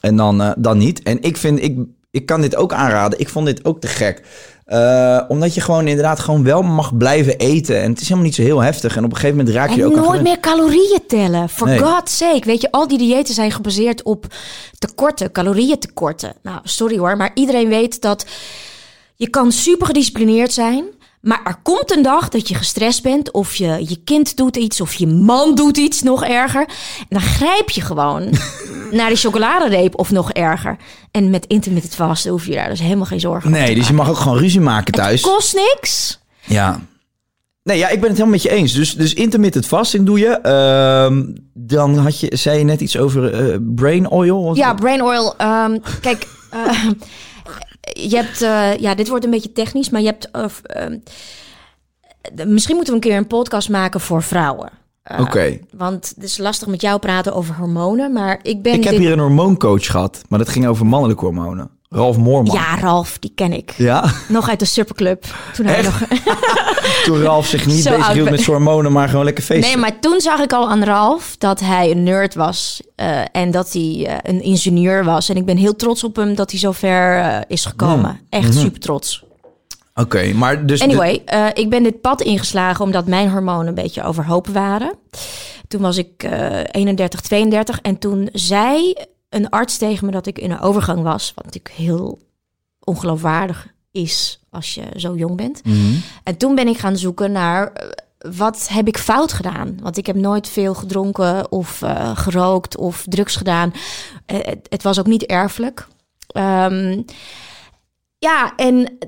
En dan, eh, dan niet. En ik vind, ik, ik kan dit ook aanraden. Ik vond dit ook te gek. Eh, omdat je gewoon inderdaad gewoon wel mag blijven eten. En het is helemaal niet zo heel heftig. En op een gegeven moment raak je En ook nooit meer calorieën tellen. For Nee. God's sake. Weet je, al die diëten zijn gebaseerd op tekorten, calorieën tekorten. Nou, sorry hoor, maar iedereen weet dat je kan super gedisciplineerd zijn. Maar er komt een dag dat je gestrest bent. Of je, je kind doet iets. Of je man doet iets nog erger. En dan grijp je gewoon naar die chocoladereep of nog erger. En met intermittent vasten hoef je daar dus helemaal geen zorgen over Nee, te dus je mag ook gewoon ruzie maken thuis. Het kost niks. Ja. Nee, ja, ik ben het helemaal met je eens. Dus, dus intermittent fasting doe je. Ehm, dan had je, zei je net iets over eh, brain oil. Ja, brain oil. ehm, kijk, eh, je hebt, eh, ja, dit wordt een beetje technisch, maar je hebt, eh, misschien moeten we een keer een podcast maken voor vrouwen. Eh, Oké. Want het is lastig met jou praten over hormonen, maar ik ben. Ik heb dit- hier een hormooncoach gehad, maar dat ging over mannelijke hormonen. Ralf Moorman. Ja, Ralf, die ken ik. Ja, Nog uit de Superclub. Toen hij nog... toen Ralf zich niet Zo bezig hield met zijn hormonen, maar gewoon lekker feesten. Nee, maar toen zag ik al aan Ralf dat hij een nerd was. eh, en dat hij eh, een ingenieur was. En ik ben heel trots op hem dat hij zo ver eh, is gekomen. Echt super trots. Oké, maar dus... Anyway, ik ben dit pad ingeslagen omdat mijn hormonen een beetje overhoop waren. Toen was ik eh 31, 32 en toen zei een arts tegen me dat ik in een overgang was. Wat natuurlijk heel ongeloofwaardig is als je zo jong bent. Mhm. En toen ben ik gaan zoeken naar eh, wat heb ik fout gedaan? Want ik heb nooit veel gedronken of eh, gerookt of drugs gedaan. Eh, het, het was ook niet erfelijk. Ehm, ja, en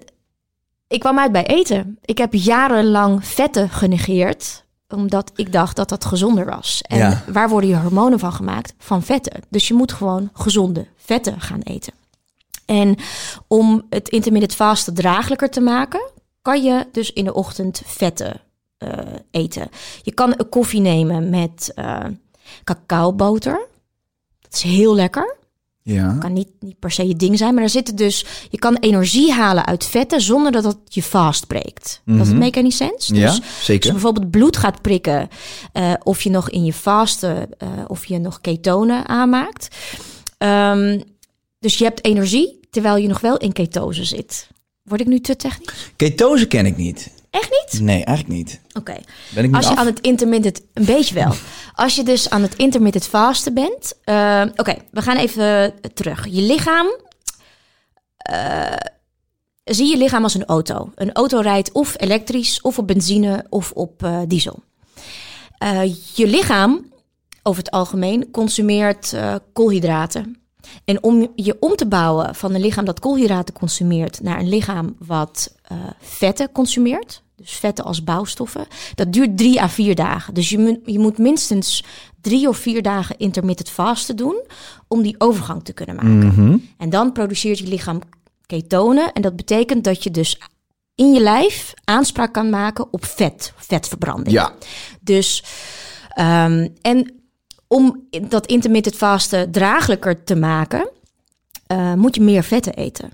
ik kwam uit bij eten. Ik heb jarenlang vetten genegeerd omdat ik dacht dat dat gezonder was. En Ja. waar worden je hormonen van gemaakt? Van vetten. Dus je moet gewoon gezonde vetten gaan eten. En om het intermittent fasten draaglijker te maken, kan je dus in de ochtend vetten eh, eten. Je kan een koffie nemen met eh cacaoboter. Dat is heel lekker. Ja. Kan niet, niet per se je ding zijn, maar er zitten dus... Je kan energie halen uit vetten zonder dat het je vast breekt. Does it make any sense? Ja, Dus als zeker. je bijvoorbeeld bloed gaat prikken, eh, of je nog in je vasten, eh, of je nog ketonen aanmaakt. Ehm, dus je hebt energie terwijl je nog wel in ketose zit. Word ik nu te technisch? Ketose ken ik niet. Echt niet? Nee, eigenlijk niet. Oké. Ben ik nu Als je af? aan het intermittent, een beetje wel. Als je dus aan het intermittent vasten bent. eh, Oké, we gaan even terug. Je lichaam. eh, zie je lichaam als een auto. Een auto rijdt of elektrisch, of op benzine, of op eh, diesel. Je lichaam, over het algemeen, consumeert koolhydraten. En om je om te bouwen van een lichaam dat koolhydraten consumeert naar een lichaam wat vetten consumeert, dus vetten als bouwstoffen, dat duurt drie à vier dagen. Dus je, moet- je moet minstens drie of vier dagen intermittent fasten doen om die overgang te kunnen maken. Mhm. En dan produceert je lichaam ketonen en dat betekent dat je dus in je lijf aanspraak kan maken op vet, vetverbranding. Ja. Dus, ehm, en om dat intermittent vasten draaglijker te maken, eh, moet je meer vetten eten.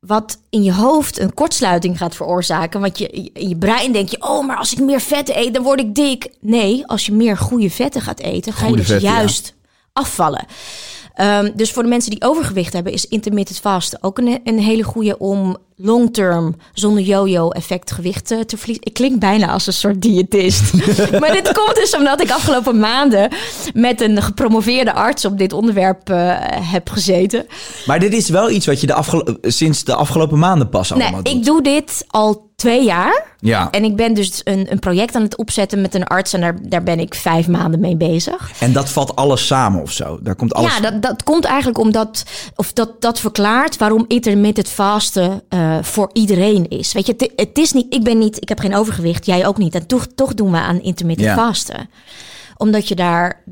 Wat in je hoofd een kortsluiting gaat veroorzaken. Want je, in je brein denk je, oh, maar als ik meer vetten eet, dan word ik dik. Nee, als je meer goede vetten gaat eten, ga je dus vetten, ja. juist afvallen. Ehm, dus voor de mensen die overgewicht hebben, is intermittent vasten ook een, een hele goede om long-term zonder yo-yo effect gewicht eh, te verliezen. Ik klink bijna als een soort diëtist. maar dit komt dus omdat ik afgelopen maanden met een gepromoveerde arts op dit onderwerp eh, heb gezeten. Maar dit is wel iets wat je de afgelo- sinds de afgelopen maanden pas allemaal Nee, doet. ik doe dit al twee jaar. Ja, En ik ben dus een, een project aan het opzetten met een arts en daar, daar ben ik vijf maanden mee bezig. en dat valt alles samen of zo. Daar komt alles... Ja, dat, dat komt eigenlijk omdat, of dat, dat verklaart waarom intermittent fasten eh, voor iedereen is. Weet je, het, het is niet, ik ben niet, ik heb geen overgewicht, jij ook niet. En toch, toch doen we aan intermittent Ja. fasten. Omdat je daar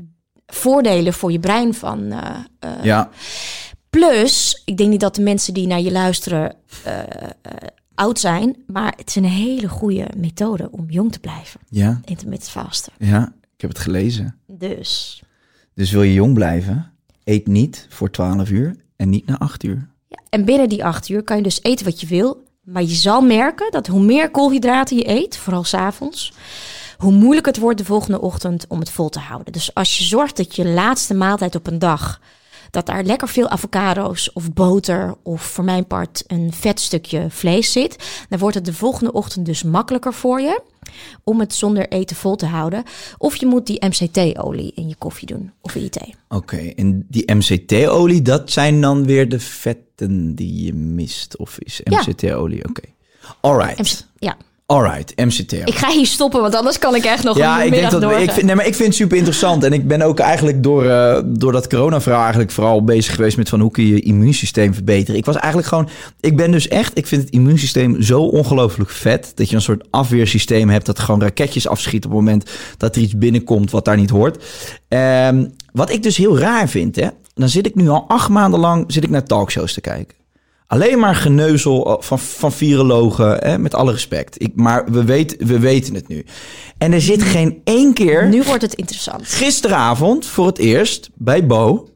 voordelen voor je brein van. eh, Ja, plus, ik denk niet dat de mensen die naar je luisteren oud zijn, maar het is een hele goede methode om jong te blijven. ja, Intermittent fasten. ja. Ik heb het gelezen. Dus. Dus wil je jong blijven, eet niet voor 12 uur en niet na 8 uur. En binnen die acht uur kan je dus eten wat je wil. Maar je zal merken dat hoe meer koolhydraten je eet, vooral s'avonds, hoe moeilijker het wordt de volgende ochtend om het vol te houden. Dus als je zorgt dat je laatste maaltijd op een dag, dat daar lekker veel avocado's of boter of voor mijn part een vet stukje vlees zit, dan wordt het de volgende ochtend dus makkelijker voor je om het zonder eten vol te houden. Of je moet die MCT-olie in je koffie doen of in je thee. Oké, en die MCT-olie, dat zijn dan weer de vetten die je mist? Of is. MCT-olie? Oké. Alright. MC ja. Alright, MCT. Ik ga hier stoppen, want anders kan ik echt nog Ja, een ik denk dat doorgaan. ik vind, nee, maar ik vind het super interessant. En ik ben ook eigenlijk door, eh, door dat corona-verhaal eigenlijk vooral bezig geweest met van hoe kun je je immuunsysteem verbeteren. Ik was eigenlijk gewoon, ik ben dus echt, ik vind het immuunsysteem zo ongelooflijk vet. Dat je een soort afweersysteem hebt dat gewoon raketjes afschiet op het moment dat er iets binnenkomt wat daar niet hoort. Ehm, wat ik dus heel raar vind, hè. Dan zit ik nu al acht maanden lang zit ik naar talkshows te kijken. Alleen maar geneuzel van, van virologen, hè, met alle respect. Ik, maar we, weten we weten het nu. En er zit geen één keer... Nu wordt het interessant. Gisteravond voor het eerst bij Bo.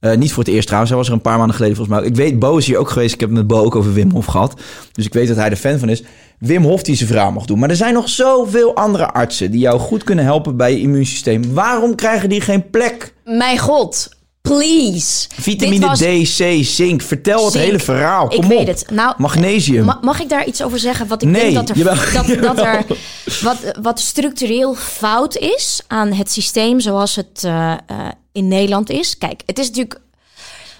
Eh, niet voor het eerst trouwens, hij was er een paar maanden geleden volgens mij. Ik weet, Bo is hier ook geweest. Ik heb het met Bo ook over Wim Hof gehad. Dus ik weet dat hij er fan van is. Wim Hof die zijn verhaal mag doen. Maar er zijn nog zoveel andere artsen die jou goed kunnen helpen bij je immuunsysteem. Waarom krijgen die geen plek? Mijn god, please. Vitamine was- D, C, zink. Vertel het hele verhaal. Kom ik op. weet het. Nou, Magnesium. ma- mag ik daar iets over zeggen? Wat ik Nee, denk dat er, dat, dat er wat, wat structureel fout is aan het systeem zoals het eh, eh, in Nederland is. Kijk, het is natuurlijk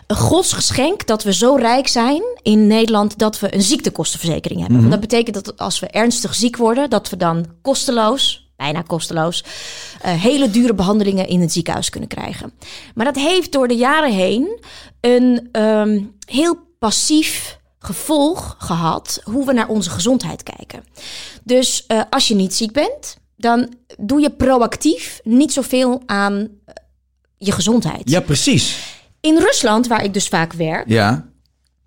een godsgeschenk dat we zo rijk zijn in Nederland dat we een ziektekostenverzekering hebben. Want dat betekent dat als we ernstig ziek worden, dat we dan kosteloos, bijna kosteloos, eh, hele dure behandelingen in het ziekenhuis kunnen krijgen. Maar dat heeft door de jaren heen een ehm, heel passief gevolg gehad hoe we naar onze gezondheid kijken. Dus eh, als je niet ziek bent, dan doe je proactief niet zoveel aan eh, je gezondheid. Ja, precies. In Rusland, waar ik dus vaak werk, Ja.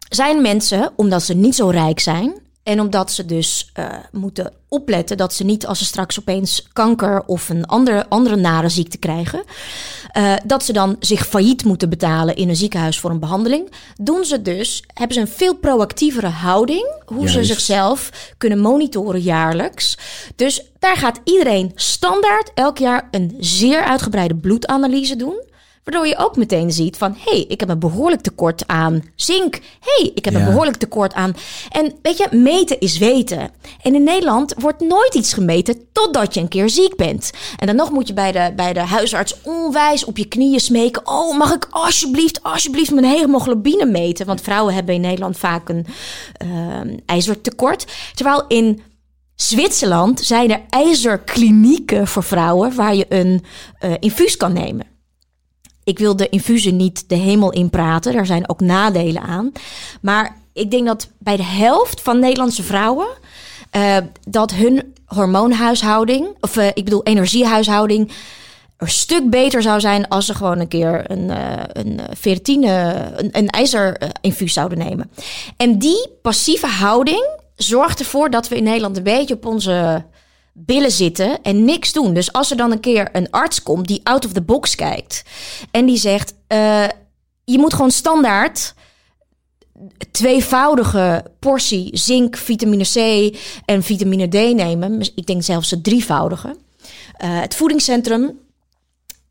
zijn mensen, omdat ze niet zo rijk zijn en omdat ze dus eh, moeten opletten dat ze niet als ze straks opeens kanker of een andere, andere nare ziekte krijgen, eh, dat ze dan zich failliet moeten betalen in een ziekenhuis voor een behandeling, doen ze dus, hebben ze een veel proactievere houding, hoe ze zichzelf kunnen monitoren jaarlijks. Dus daar gaat iedereen standaard elk jaar een zeer uitgebreide bloedanalyse doen. Waardoor je ook meteen ziet van... hé, hey, ik heb een behoorlijk tekort aan zink. Hé, hey, ik heb Ja. een behoorlijk tekort aan... En weet je, meten is weten. En in Nederland wordt nooit iets gemeten... totdat je een keer ziek bent. En dan nog moet je bij de, bij de huisarts onwijs op je knieën smeken... oh, mag ik alsjeblieft, alsjeblieft mijn hemoglobine meten? Want vrouwen hebben in Nederland vaak een ehm, ijzertekort. Terwijl in... Zwitserland zijn er ijzerklinieken voor vrouwen waar je een eh, infuus kan nemen. Ik wil de infusie niet de hemel inpraten. Daar zijn ook nadelen aan. Maar ik denk dat bij de helft van Nederlandse vrouwen... eh, dat hun hormoonhuishouding... of eh, ik bedoel energiehuishouding... een stuk beter zou zijn als ze gewoon een keer een, eh een ferritine... een, een ijzerinfuus zouden nemen. En die passieve houding zorgt ervoor dat we in Nederland... een beetje op onze billen zitten en niks doen. Dus als er dan een keer een arts komt die out of the box kijkt en die zegt: eh, je moet gewoon standaard tweevoudige portie zink, vitamine C en vitamine D nemen. Ik denk zelfs een drievoudige. Eh, het voedingscentrum.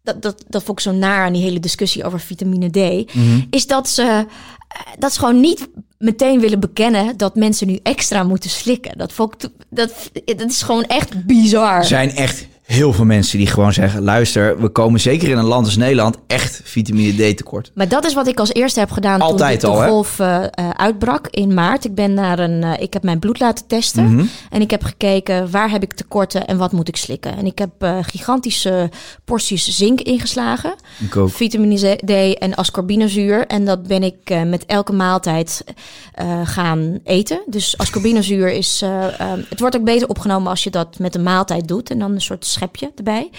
Dat, dat, dat vond ik zo naar aan die hele discussie over vitamine D. Is dat ze, eh, dat ze gewoon niet meteen willen bekennen dat mensen nu extra moeten slikken. Dat, vond dat, dat is gewoon echt bizar. Zijn echt heel veel mensen die gewoon zeggen... luister, we komen zeker in een land als Nederland echt vitamine D tekort. Maar dat is wat ik als eerste heb gedaan Altijd toen de, al, de golf eh, eh, uitbrak in maart. Ik ben naar een, eh, ik heb mijn bloed laten testen Mhm. en ik heb gekeken waar heb ik tekorten en wat moet ik slikken. En ik heb gigantische porties zink ingeslagen, vitamine D en ascorbinezuur. En dat ben ik met elke maaltijd gaan eten. Dus ascorbinezuur is, het wordt ook beter opgenomen als je dat met een maaltijd doet en dan een soort schepje erbij.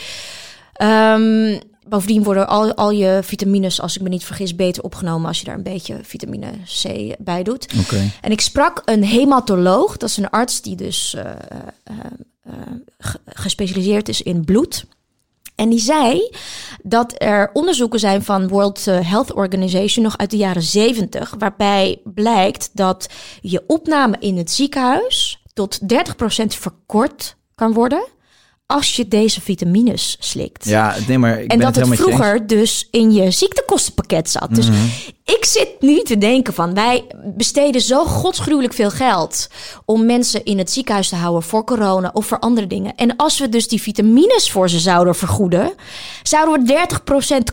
Ehm, bovendien worden al, al je vitamines, als ik me niet vergis, beter opgenomen als je daar een beetje vitamine C bij doet. Oké. En ik sprak een hematoloog, dat is een arts die dus eh, eh, eh, ge- gespecialiseerd is in bloed. En die zei dat er onderzoeken zijn van World Health Organization nog uit de jaren 70, waarbij blijkt dat je opname in het ziekenhuis tot 30% verkort kan worden als je deze vitamines slikt. Ja, nee, maar ik En ben dat het. Mhm. vroeger dus in je ziektekostenpakket zat. Dus ik zit nu te denken van... wij besteden zo godsgruwelijk veel geld... om mensen in het ziekenhuis te houden voor corona of voor andere dingen. En als we dus die vitamines voor ze zouden vergoeden... zouden we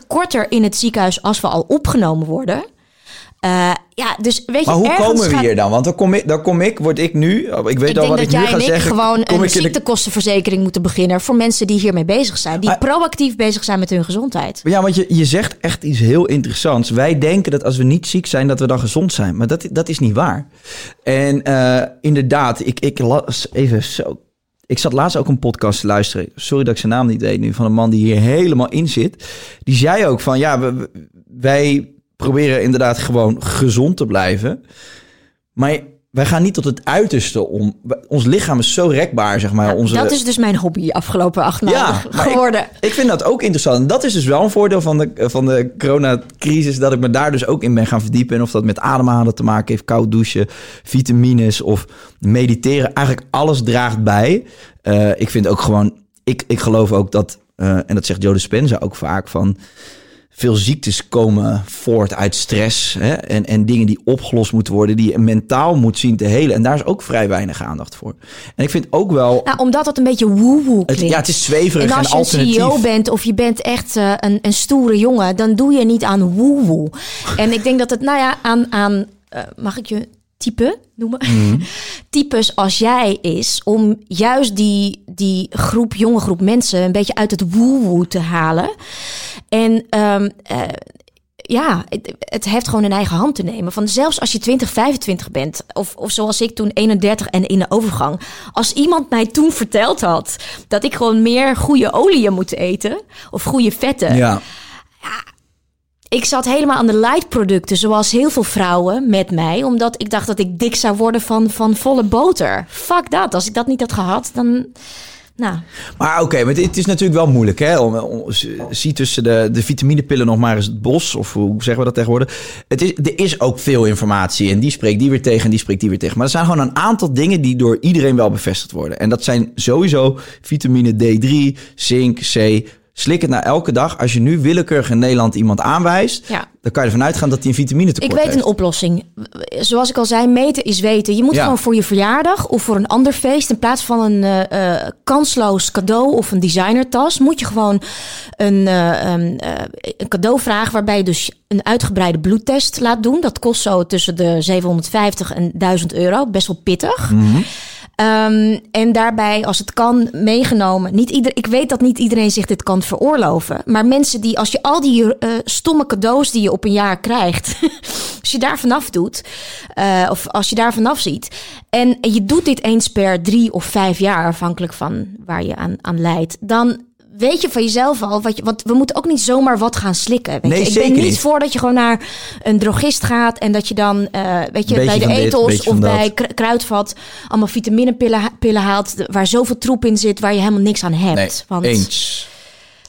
30% korter in het ziekenhuis als we al opgenomen worden... Eh, ja, dus weet je, Maar hoe ergens komen we hier dan? Want dan kom ik, dan kom ik word ik nu... Ik weet Ik al denk wat dat ik nu jij ga en ik zeggen. gewoon kom een ik in de- ziektekostenverzekering moeten beginnen voor mensen die hiermee bezig zijn. Die proactief bezig zijn met hun gezondheid. Ja, want je, je zegt echt iets heel interessants. Wij denken dat als we niet ziek zijn, dat we dan gezond zijn. Maar dat, dat is niet waar. En eh, inderdaad, ik, ik las even zo... Ik zat laatst ook een podcast te luisteren. Sorry dat ik zijn naam niet weet nu. Van een man die hier helemaal in zit. Die zei ook van, ja, we- wij proberen inderdaad gewoon gezond te blijven. Maar wij gaan niet tot het uiterste om. Ons lichaam is zo rekbaar, zeg maar. Onze, Dat is dus mijn hobby afgelopen acht maanden maar geworden. Ik, ik vind dat ook interessant. En dat is dus wel een voordeel van de, van de coronacrisis. Dat ik me daar dus ook in ben gaan verdiepen. En of dat met ademhalen te maken heeft, koud douchen, vitamines of mediteren. Eigenlijk alles draagt bij. Eh, ik vind ook gewoon, ik, ik geloof ook dat, eh, en dat zegt Joe Dispenza ook vaak van. Veel ziektes komen voort uit stress hè? En, en dingen die opgelost moeten worden, die je mentaal moet zien te helen. En daar is ook vrij weinig aandacht voor. En ik vind ook wel, Nou, omdat het een beetje woehoe het, klinkt. ja, het is zweverig En en, als je een alternatief. CEO bent of je bent echt eh, een, een stoere jongen, dan doe je niet aan woehoe. En ik denk dat het, nou ja, aan, aan eh, mag ik je type noemen? Mhm. Types als jij is om juist die, die groep, jonge groep mensen een beetje uit het woehoe te halen. En ehm, eh, ja, het, het heeft gewoon in eigen hand te nemen. Van zelfs als je 20, 25 bent, of, of zoals ik toen 31 en in de overgang. Als iemand mij toen verteld had dat ik gewoon meer goede oliën moet eten, of goede vetten. Ja. Ik zat helemaal aan de light producten, zoals heel veel vrouwen met mij, omdat ik dacht dat ik dik zou worden van, van volle boter. Fuck dat. Als ik dat niet had gehad, dan. Nou, Maar oké, het is natuurlijk wel moeilijk, hè? Om, om- zie tussen de, de vitaminepillen nog maar eens het bos, of hoe zeggen we dat tegenwoordig? Het is, er is ook veel informatie en die spreekt die weer tegen en die spreekt die weer tegen. Maar er zijn gewoon een aantal dingen die door iedereen wel bevestigd worden. En dat zijn sowieso vitamine D3, zink, C. Slik het nou elke dag. Als je nu willekeurig in Nederland iemand aanwijst, Ja. dan kan je ervan uitgaan dat hij een vitamine ik tekort weet heeft. een oplossing. Zoals ik al zei, meten is weten. Je moet Ja. gewoon voor je verjaardag of voor een ander feest, in plaats van een eh, eh, kansloos cadeau of een designertas, moet je gewoon een, eh, een, eh, een cadeau vragen waarbij je dus een uitgebreide bloedtest laat doen. Dat kost zo tussen de 750 en 1000 euro. Best wel pittig. Ehm, en daarbij, als het kan, meegenomen. Niet ieder, ik weet dat niet iedereen zich dit kan veroorloven. Maar mensen die, als je al die eh, stomme cadeaus die je op een jaar krijgt. als je daar vanaf doet. eh, of als je daar vanaf ziet. En je doet dit eens per drie of vijf jaar, afhankelijk van waar je aan, aan leidt. Dan. Weet je van jezelf al, wat je, want we moeten ook niet zomaar wat gaan slikken. Weet Nee, je? Ik ben niet niet. voor dat je gewoon naar een drogist gaat en dat je dan, eh, weet je, bij de beetje of dat. bij Kru- kruidvat allemaal vitaminepillen ha- pillen haalt waar zoveel troep in zit waar je helemaal niks aan hebt. Nee, Want eens.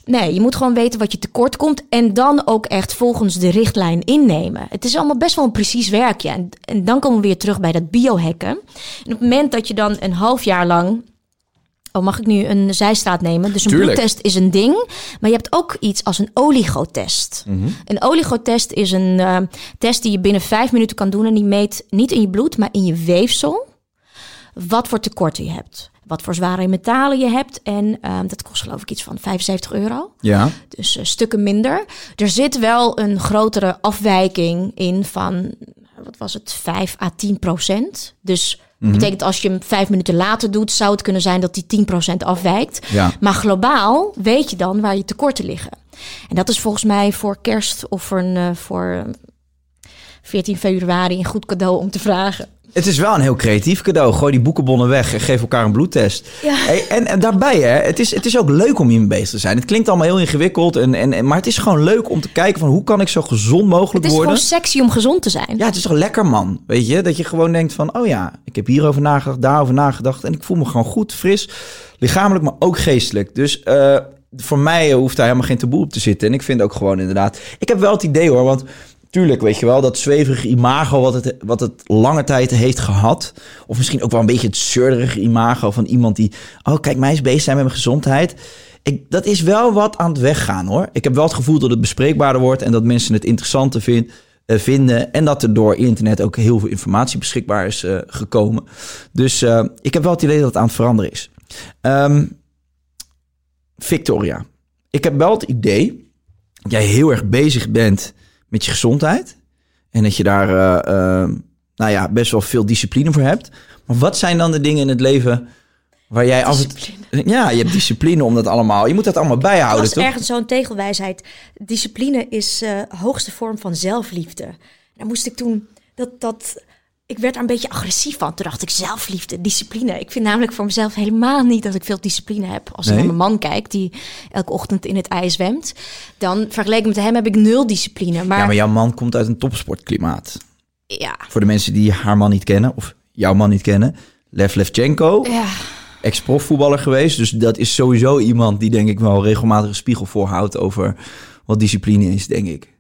nee, je moet gewoon weten wat je tekort komt en dan ook echt volgens de richtlijn innemen. Het is allemaal best wel een precies werkje. En, en dan komen we weer terug bij dat biohacken. En op het moment dat je dan een half jaar lang Oh, mag ik nu een zijstraat nemen? Dus een Tuurlijk. bloedtest is een ding. Maar je hebt ook iets als een oligotest. Een oligotest is een eh, test die je binnen vijf minuten kan doen. En die meet niet in je bloed, maar in je weefsel. Wat voor tekorten je hebt. Wat voor zware metalen je hebt. En eh, dat kost geloof ik iets van 75 euro. Ja. Dus eh, stukken minder. Er zit wel een grotere afwijking in van, wat was het, 5 à 10 procent. Dus Mhm. betekent als je hem vijf minuten later doet, zou het kunnen zijn dat die 10 procent afwijkt. Ja. Maar globaal weet je dan waar je tekorten liggen. En dat is volgens mij voor kerst of voor, een, eh, voor eh, 14 februari een goed cadeau om te vragen. Het is wel een heel creatief cadeau. Gooi die boekenbonnen weg en geef elkaar een bloedtest. Ja. Hey, en, en daarbij, hè, het, is, het is ook leuk om hiermee bezig te zijn. Het klinkt allemaal heel ingewikkeld. En, en, en- maar het is gewoon leuk om te kijken van hoe kan ik zo gezond mogelijk Het is worden. gewoon sexy om gezond te zijn. Ja, het is toch lekker, man. Weet je, dat je gewoon denkt van, oh ja, ik heb hierover nagedacht, daarover nagedacht. En ik voel me gewoon goed, fris, lichamelijk, maar ook geestelijk. Dus eh, voor mij hoeft daar helemaal geen taboe op te zitten. En ik vind ook gewoon inderdaad, ik heb wel het idee hoor, want tuurlijk, weet je wel, dat zweverige imago wat het, wat het lange tijd heeft gehad. Of misschien ook wel een beetje het zeurderige imago van iemand die, oh kijk, mij is bezig zijn met mijn gezondheid. Ik, dat is wel wat aan het weggaan hoor. Ik heb wel het gevoel dat het bespreekbaarder wordt en dat mensen het interessanter vinden eh, vinden. En dat er door internet ook heel veel informatie beschikbaar is eh, gekomen. Dus eh, ik heb wel het idee dat het aan het veranderen is. Ehm, Victoria, ik heb wel het idee dat jij heel erg bezig bent met je gezondheid. En dat je daar eh, eh, nou ja, best wel veel discipline voor hebt. Maar wat zijn dan de dingen in het leven waar jij af en. Ja, je hebt discipline om dat allemaal... Je moet dat allemaal bijhouden, was toch? ergens zo'n tegelwijsheid. Discipline is eh hoogste vorm van zelfliefde. Daar moest ik toen... Dat, dat, ik werd daar een beetje agressief van. Toen dacht ik, zelfliefde, discipline. Ik vind namelijk voor mezelf helemaal niet dat ik veel discipline heb. Als ik naar mijn man kijk, die elke ochtend in het ijs zwemt... dan vergeleken met hem heb ik nul discipline. Maar, Ja, maar jouw man komt uit een topsportklimaat. ja, Voor de mensen die haar man niet kennen, of jouw man niet kennen. Lev Levchenko, ja, ex-profvoetballer geweest. Dus dat is sowieso iemand die denk ik wel regelmatig een spiegel voorhoudt over wat discipline is, denk ik.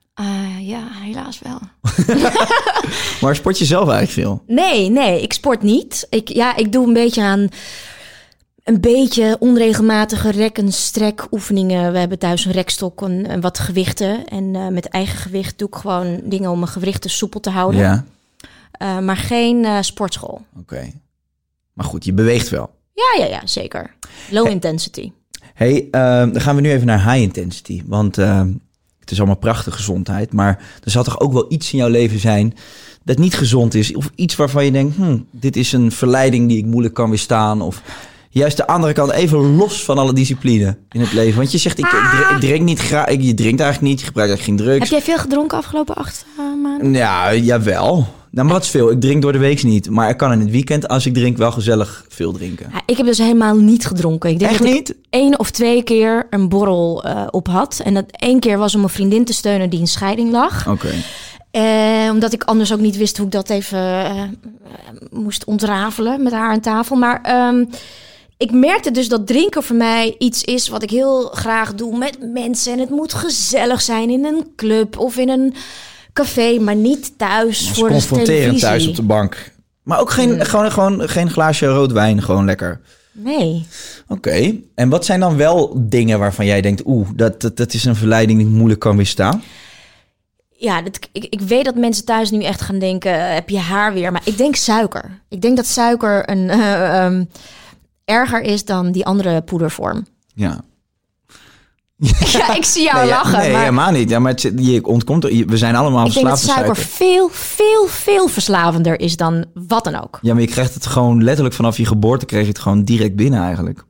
Ah, ja, helaas wel. Maar sport je zelf eigenlijk veel? Nee, nee, ik sport niet. Ik, ja, ik doe een beetje aan een beetje onregelmatige rek- en strek oefeningen. We hebben thuis een rekstok en, en wat gewichten. En eh, met eigen gewicht doe ik gewoon dingen om mijn gewrichten soepel te houden. Ja, Eh, maar geen eh, sportschool. oké. Maar goed, je beweegt wel. Ja, ja, ja, zeker. Low intensity. hey, dan gaan we nu even naar high intensity. Want het is allemaal prachtige gezondheid. Maar er zal toch ook wel iets in jouw leven zijn dat niet gezond is. Of iets waarvan je denkt, hm, dit is een verleiding die ik moeilijk kan weerstaan. Of juist de andere kant, even los van alle discipline in het leven. Want je zegt, ik, ik, drink, ik drink niet graag. Je drinkt eigenlijk niet, je gebruikt eigenlijk geen drugs. Heb jij veel gedronken afgelopen acht eh, maanden? Ja, jawel. Nou, maar wat is veel? Ik drink door de week niet. Maar ik kan in het weekend, als ik drink, wel gezellig veel drinken. Ja, ik heb dus helemaal niet gedronken. Ik denk Echt dat ik niet? één of twee keer een borrel eh, op had. En dat één keer was om een vriendin te steunen die in scheiding lag. Oké. Eh, omdat ik anders ook niet wist hoe ik dat even eh, moest ontrafelen met haar aan tafel. Maar ehm, ik merkte dus dat drinken voor mij iets is wat ik heel graag doe met mensen. En het moet gezellig zijn in een club of in een café, maar niet thuis voor de confronterend televisie. thuis op de bank. Maar ook geen, gewoon, gewoon geen glaasje rood wijn, gewoon lekker. Nee. Oké. En wat zijn dan wel dingen waarvan jij denkt, oeh, dat, dat, dat is een verleiding die ik moeilijk kan weerstaan? Ja, dat, ik, ik weet dat mensen thuis nu echt gaan denken, eh, heb je haar weer? Maar ik denk suiker. Ik denk dat suiker een, eh, ehm, erger is dan die andere poedervorm. Ja. Ja, ik zie jou nee, lachen. nee maar helemaal niet. Ja, maar het, je ontkomt er. We zijn allemaal ik denk dat verslaafd suiker suiker. veel, veel, veel verslavender is dan wat dan ook. Ja, maar je krijgt het gewoon letterlijk vanaf je geboorte kreeg je het gewoon direct binnen eigenlijk.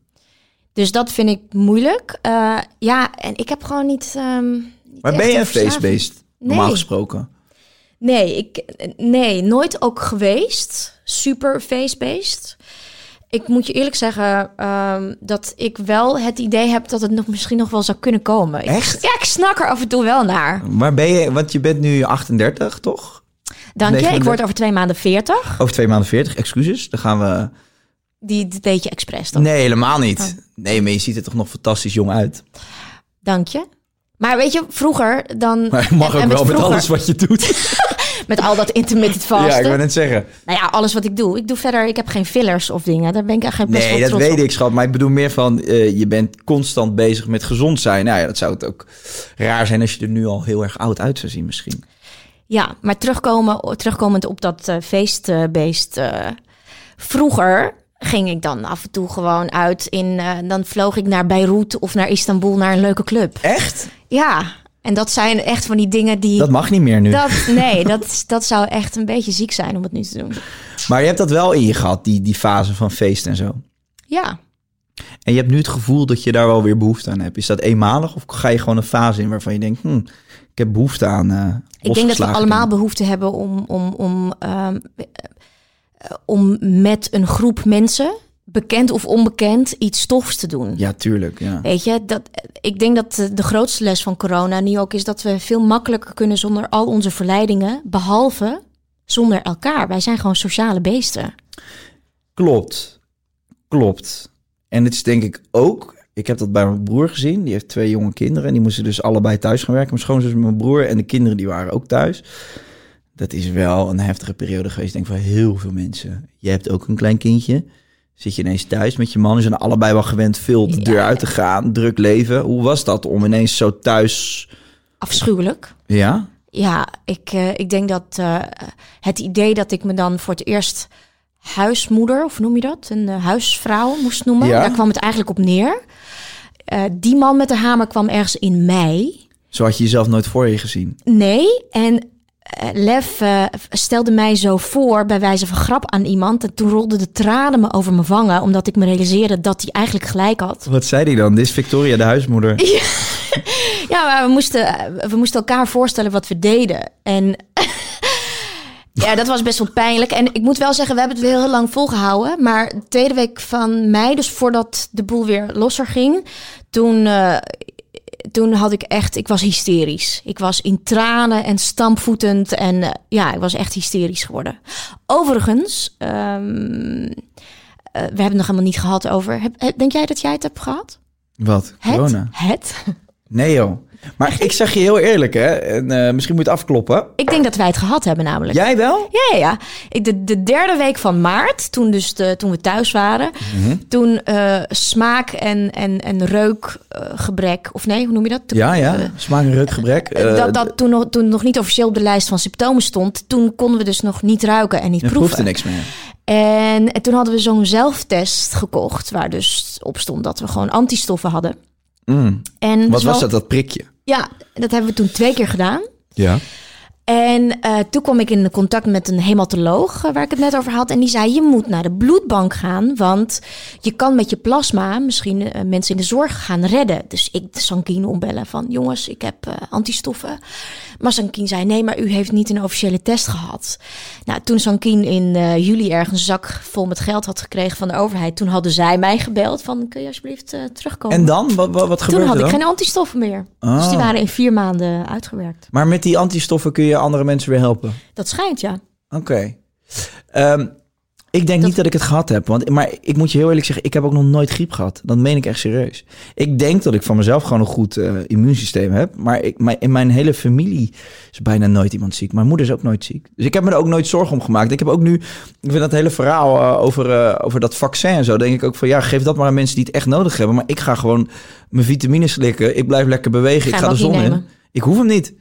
Dus dat vind ik moeilijk. Eh, ja, en ik heb gewoon niet. ehm, niet Maar ben je een feestbeest? Normaal Nee. gesproken. Nee, ik, nee, nooit ook geweest. Super feestbeest. Ik moet je eerlijk zeggen ehm, dat ik wel het idee heb dat het nog misschien nog wel zou kunnen komen. Ik- Echt? ja, ik snak er af en toe wel naar. Waar ben je? Want je bent nu 38, toch? Dank je. Ik 39. word over twee maanden 40. Over twee maanden 40, excuses. Dan gaan we... Die dit weet je expres toch? Nee, helemaal niet. Oh. Nee, maar je ziet er toch nog fantastisch jong uit. Dank je. Maar weet je, vroeger dan... Maar je mag en- ook en wel met alles wat je doet. Met al dat intermittent vasten. Ja, ik wou net zeggen. Nou ja, alles wat ik doe. Ik doe verder, ik heb geen fillers of dingen. Daar ben ik eigenlijk best Nee, dat trots weet op. ik, schat. Maar ik bedoel meer van, eh, je bent constant bezig met gezond zijn. Nou ja, dat zou het ook raar zijn als je er nu al heel erg oud uit zou zien misschien. Ja, maar terugkomen, terugkomend op dat eh, feestbeest. eh, vroeger ging ik dan af en toe gewoon uit in... dan vloog ik naar Beirut of naar Istanbul naar een leuke club. Echt? Ja, en dat zijn echt van die dingen die... Dat mag niet meer nu. dat, nee, dat, dat zou echt een beetje ziek zijn om het nu te doen. Maar je hebt dat wel in je gehad, die, die fase van feest en zo. Ja, En je hebt nu het gevoel dat je daar wel weer behoefte aan hebt. Is dat eenmalig of ga je gewoon een fase in waarvan je denkt... Hm, ik heb behoefte aan eh ik denk dat we allemaal behoefte hebben om, om, om, ehm, eh, om met een groep mensen, bekend of onbekend, iets tofs te doen. Ja, tuurlijk. Ja. Weet je, dat, ik denk dat de, de grootste les van corona nu ook is dat we veel makkelijker kunnen zonder al onze verleidingen, behalve zonder elkaar. Wij zijn gewoon sociale beesten. Klopt. Klopt. En het is denk ik ook... Ik heb dat bij mijn broer gezien. Die heeft twee jonge kinderen. En die moesten dus allebei thuis gaan werken. Mijn schoonzus en mijn broer. En de kinderen die waren ook thuis. Dat is wel een heftige periode geweest, denk ik, voor heel veel mensen. Je hebt ook een klein kindje. Zit je ineens thuis met je man. Ze zijn allebei wel gewend veel de deur uit te gaan. Druk leven. Hoe was dat om ineens zo thuis... Afschuwelijk. Ja? Ja, ik, eh, ik denk dat eh, het idee dat ik me dan voor het eerst huismoeder, of noem je dat? Een eh, huisvrouw moest noemen. Ja. Daar kwam het eigenlijk op neer. Die man met de hamer kwam ergens in mei. Zo had je jezelf nooit voor je gezien. Nee, en Lef eh, stelde mij zo voor bij wijze van grap aan iemand. En toen rolden de tranen me over mijn wangen, omdat ik me realiseerde dat hij eigenlijk gelijk had. Wat zei hij dan? Dit is Victoria, de huismoeder. Ja, maar we moesten, we moesten elkaar voorstellen wat we deden. En ja, dat was best wel pijnlijk. En ik moet wel zeggen, we hebben het weer heel lang volgehouden. Maar de tweede week van mei, dus voordat de boel weer losser ging, toen, eh, toen had ik echt, ik was hysterisch. Ik was in tranen en stampvoetend. En eh, ja, ik was echt hysterisch geworden. Overigens, ehm, eh, we hebben het nog helemaal niet gehad over. Heb, heb- denk jij dat jij het hebt gehad? Wat? Het? Corona? Het? Nee joh. Maar ik zeg je heel eerlijk hè. En, eh, misschien moet je het afkloppen. Ik denk dat wij het gehad hebben namelijk. Jij wel? Ja, ja, ja. De, de derde week van maart, toen, dus de, toen we thuis waren, Mhm. toen eh, smaak en, en, en reukgebrek, of nee, hoe noem je dat? Ja, ja. Eh, Smaak en reukgebrek. Eh, dat dat toen, nog, toen nog niet officieel op de lijst van symptomen stond, toen konden we dus nog niet ruiken en niet proeven. proefde niks meer. En, en toen hadden we zo'n zelftest gekocht, waar dus op stond dat we gewoon antistoffen hadden. Mm. En Wat dus was dat, dat prikje? Ja, dat hebben we toen twee keer gedaan. Ja. En eh, toen kwam ik in contact met een hematoloog, eh, waar ik het net over had. En die zei, je moet naar de bloedbank gaan, want je kan met je plasma misschien eh, mensen in de zorg gaan redden. Dus ik de Sankine ombellen van, jongens, ik heb antistoffen. Maar Sankine zei, nee, maar u heeft niet een officiële test gehad. Nou, toen Sankine in juli ergens een zak vol met geld had gekregen van de overheid, toen hadden zij mij gebeld van, kun je alsjeblieft terugkomen? En dan? Wat, wat, wat toen had ik geen antistoffen meer. Dus Ah. die waren in vier maanden uitgewerkt. Maar met die antistoffen kun je andere mensen weer helpen. Dat schijnt, ja. Oké. Ehm, ik denk niet dat ik het gehad heb. Want, maar ik moet je heel eerlijk zeggen, ik heb ook nog nooit griep gehad. Dat meen ik echt serieus. Ik denk dat ik van mezelf gewoon een goed eh, immuunsysteem heb. Maar ik, mijn, in mijn hele familie is bijna nooit iemand ziek. Mijn moeder is ook nooit ziek. Dus ik heb me er ook nooit zorgen om gemaakt. Ik heb ook nu, ik vind dat hele verhaal eh, over, eh, over dat vaccin en zo. Denk ik ook van, ja, geef dat maar aan mensen die het echt nodig hebben. Maar ik ga gewoon mijn vitamines slikken. Ik blijf lekker bewegen. Ga ik ga de zon in. Ik hoef hem niet.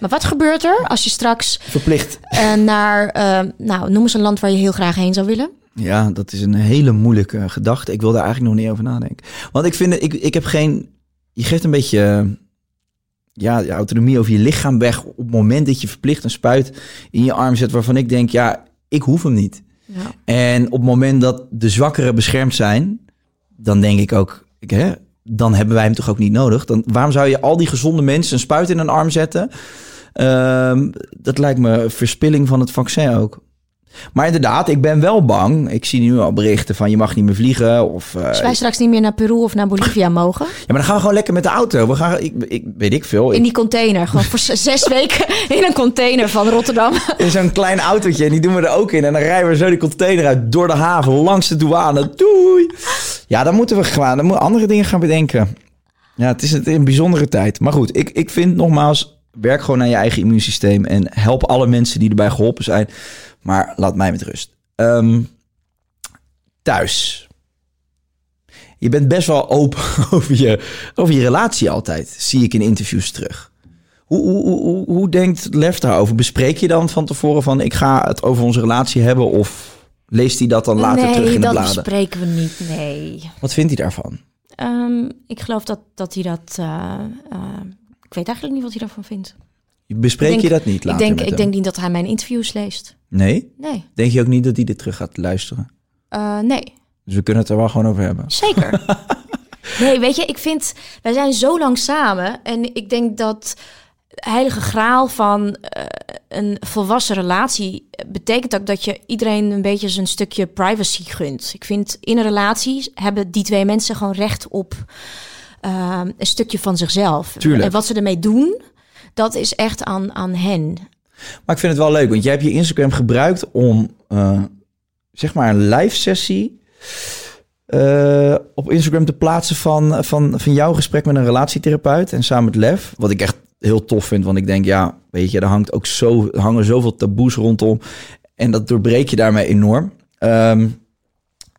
Maar wat gebeurt er als je straks Verplicht. eh, naar, eh, nou, noem eens een land waar je heel graag heen zou willen? Ja, dat is een hele moeilijke gedachte. Ik wil daar eigenlijk nog niet over nadenken. Want ik vind, ik, ik heb geen... Je geeft een beetje eh, ja, je autonomie over je lichaam weg... op het moment dat je verplicht een spuit in je arm zet... waarvan ik denk, ja, ik hoef hem niet. Ja. En op het moment dat de zwakkeren beschermd zijn... dan denk ik ook, ik, hè, dan hebben wij hem toch ook niet nodig. Dan, waarom zou je al die gezonde mensen een spuit in een arm zetten? Ehm, dat lijkt me verspilling van het vaccin ook. Maar inderdaad, ik ben wel bang. Ik zie nu al berichten van je mag niet meer vliegen. Of, Als wij straks niet meer naar Peru of naar Bolivia mogen, ja, maar dan gaan we gewoon lekker met de auto. We gaan, ik, ik weet ik veel. in die container, gewoon voor zes weken in een container van Rotterdam. in zo'n klein autootje en die doen we er ook in. En dan rijden we zo die container uit door de haven langs de douane. Doei! Ja, dan moeten we gewoon dan moeten we andere dingen gaan bedenken. Ja, het is een, een bijzondere tijd. Maar goed, ik, ik vind nogmaals, werk gewoon aan je eigen immuunsysteem. En help alle mensen die erbij geholpen zijn. Maar laat mij met rust. Ehm, thuis. Je bent best wel open over je, over je relatie altijd. Zie ik in interviews terug. Hoe, hoe, hoe, hoe, denkt Lef daarover? Bespreek je dan van tevoren van ik ga het over onze relatie hebben? Of leest hij dat dan later nee, terug in de dat bladen? bespreken we niet, nee. Wat vindt hij daarvan? Ehm, ik geloof dat, dat hij dat... eh, eh, ik weet eigenlijk niet wat hij daarvan vindt. Bespreek Ik je denk- dat niet Ik later denk, met ik hem? denk niet dat hij mijn interviews leest. Nee? Nee, Denk je ook niet dat hij dit terug gaat luisteren? Eh, nee. Dus we kunnen het er wel gewoon over hebben. Zeker. nee, weet je, ik vind, wij zijn zo lang samen en ik denk dat heilige graal van eh, een volwassen relatie betekent ook dat je iedereen een beetje zijn stukje privacy gunt. Ik vind in een relatie hebben die twee mensen gewoon recht op eh, een stukje van zichzelf. Tuurlijk. En wat ze ermee doen, dat is echt aan, aan hen. Maar ik vind het wel leuk, want jij hebt je Instagram gebruikt om eh, zeg maar een live sessie eh, op Instagram te plaatsen van, van, van jouw gesprek met een relatietherapeut en samen met Lef. Wat ik echt heel tof vind, want ik denk, ja, weet je, er hangt ook zo, hangen zoveel taboes rondom en dat doorbreek je daarmee enorm. Ehm,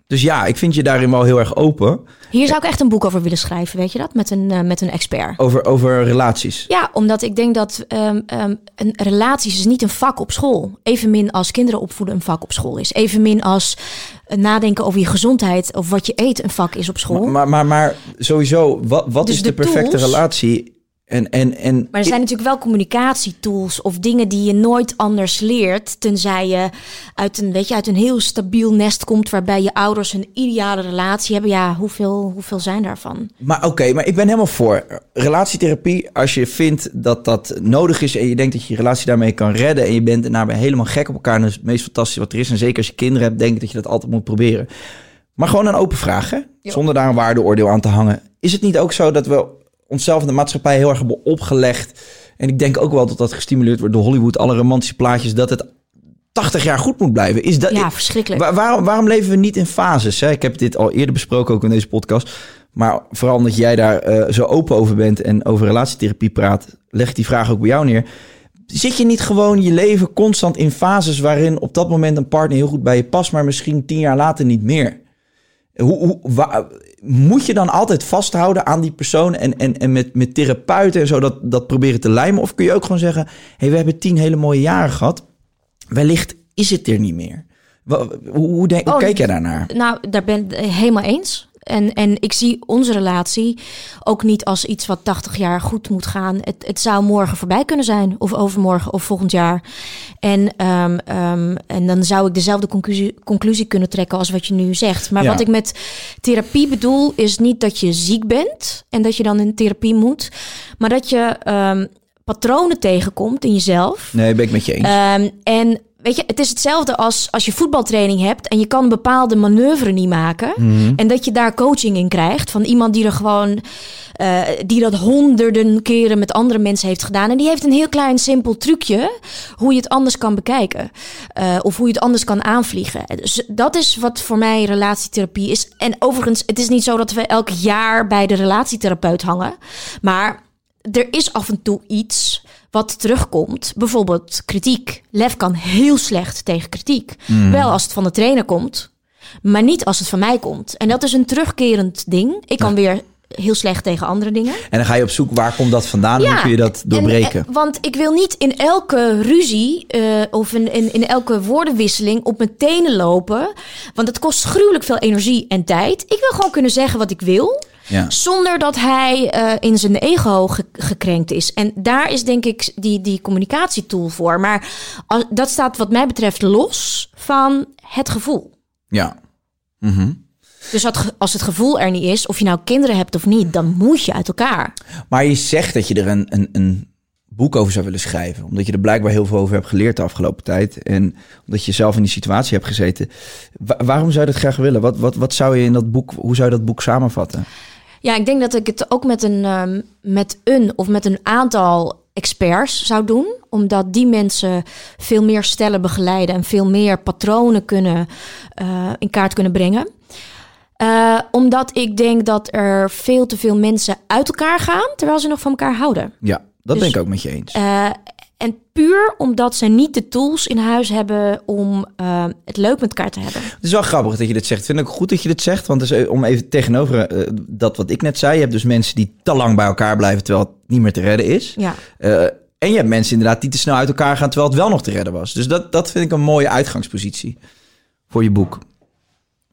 dus ja, ik vind je daarin wel heel erg open Hier zou ik echt een boek over willen schrijven, weet je dat? Met een, eh, met een expert. over, over relaties. Ja, omdat ik denk dat ehm, ehm, een relaties is niet een vak op school. Evenmin als kinderen opvoeden een vak op school is. Evenmin als eh, nadenken over je gezondheid of wat je eet een vak is op school. Maar, maar, maar, maar sowieso, wat, wat Dus is de, de perfecte tools- relatie? En, en, en Maar er zijn natuurlijk wel communicatietools of dingen die je nooit anders leert. Tenzij je uit een, weet je, uit een heel stabiel nest komt waarbij je ouders een ideale relatie hebben. Ja, hoeveel, hoeveel zijn daarvan? Maar oké, maar ik ben helemaal voor. Relatietherapie, als je vindt dat dat nodig is en je denkt dat je je relatie daarmee kan redden en je bent daarmee helemaal gek op elkaar en dat is het meest fantastische wat er is. En zeker als je kinderen hebt, denk ik dat je dat altijd moet proberen. Maar gewoon een open vraag, hè? zonder daar een waardeoordeel aan te hangen. Is het niet ook zo dat we onszelf in de maatschappij heel erg hebben opgelegd? En ik denk ook wel dat dat gestimuleerd wordt door Hollywood, alle romantische plaatjes, dat het 80 jaar goed moet blijven. Is dat, Ja, verschrikkelijk. Wa- waarom, waarom leven we niet in fases? Hè? Ik heb dit al eerder besproken, ook in deze podcast. Maar vooral omdat jij daar eh, zo open over bent en over relatietherapie praat, leg ik die vraag ook bij jou neer. Zit je niet gewoon je leven constant in fases waarin op dat moment een partner heel goed bij je past, maar misschien tien jaar later niet meer? Hoe, hoe, moet je dan altijd vasthouden aan die persoon en, en, en met, met therapeuten en zo dat, dat proberen te lijmen? Of kun je ook gewoon zeggen, hey, we hebben tien hele mooie jaren gehad. Wellicht is het er niet meer. Hoe, hoe, denk, hoe Oh, kijk jij daarnaar? Nou, daar ben ik helemaal eens. En, en ik zie onze relatie ook niet als iets wat 80 jaar goed moet gaan. Het, het zou morgen voorbij kunnen zijn, of overmorgen, of volgend jaar. En, ehm, ehm, en dan zou ik dezelfde conclusie, conclusie kunnen trekken als wat je nu zegt. Maar Ja. wat ik met therapie bedoel, is niet dat je ziek bent en dat je dan in therapie moet, maar dat je ehm, patronen tegenkomt in jezelf. Nee, ben ik met je eens. En weet je, het is hetzelfde als als je voetbaltraining hebt en je kan een bepaalde manoeuvre niet maken. En dat je daar coaching in krijgt van iemand die er gewoon, eh, die dat honderden keren met andere mensen heeft gedaan. En die heeft een heel klein simpel trucje hoe je het anders kan bekijken. Eh, of hoe je het anders kan aanvliegen. Dus dat is wat voor mij relatietherapie is. En overigens, het is niet zo dat we elk jaar bij de relatietherapeut hangen. Maar er is af en toe iets wat terugkomt. Bijvoorbeeld kritiek. Lef kan heel slecht tegen kritiek. Wel als het van de trainer komt, maar niet als het van mij komt. En dat is een terugkerend ding. Ik kan weer heel slecht tegen andere dingen. en dan ga je op zoek, waar komt dat vandaan? En hoe kun je dat en- doorbreken? en- want ik wil niet in elke ruzie eh, of in, in, in elke woordenwisseling op mijn tenen lopen. Want het kost gruwelijk veel energie en tijd. Ik wil gewoon kunnen zeggen wat ik wil. Ja. Zonder dat hij eh, in zijn ego ge- gekrenkt is. En daar is denk ik die, die communicatietool voor. Maar als, dat staat wat mij betreft los van het gevoel. ja. Dus dat ge- als het gevoel er niet is, of je nou kinderen hebt of niet, dan moet je uit elkaar. Maar je zegt dat je er een, een, een boek over zou willen schrijven. Omdat je er blijkbaar heel veel over hebt geleerd de afgelopen tijd. En omdat je zelf in die situatie hebt gezeten. Wa- waarom zou je dat graag willen? Wat, wat, wat zou je in dat boek, hoe zou je dat boek samenvatten? Ja, ik denk dat ik het ook met een, ehm, met een of met een aantal experts zou doen. Omdat die mensen veel meer stellen begeleiden en veel meer patronen kunnen, eh, in kaart kunnen brengen. Eh, omdat ik denk dat er veel te veel mensen uit elkaar gaan terwijl ze nog van elkaar houden. Ja, dat Dus- ben ik ook met je eens. Eh, en puur omdat ze niet de tools in huis hebben om eh, het leuk met elkaar te hebben. Het is wel grappig dat je dit zegt. Ik vind ook goed dat je dit zegt. Want is, eh, om even tegenover eh, dat wat ik net zei. Je hebt dus mensen die te lang bij elkaar blijven terwijl het niet meer te redden is. Ja. En je hebt mensen inderdaad die te snel uit elkaar gaan terwijl het wel nog te redden was. Dus dat, dat vind ik een mooie uitgangspositie voor je boek.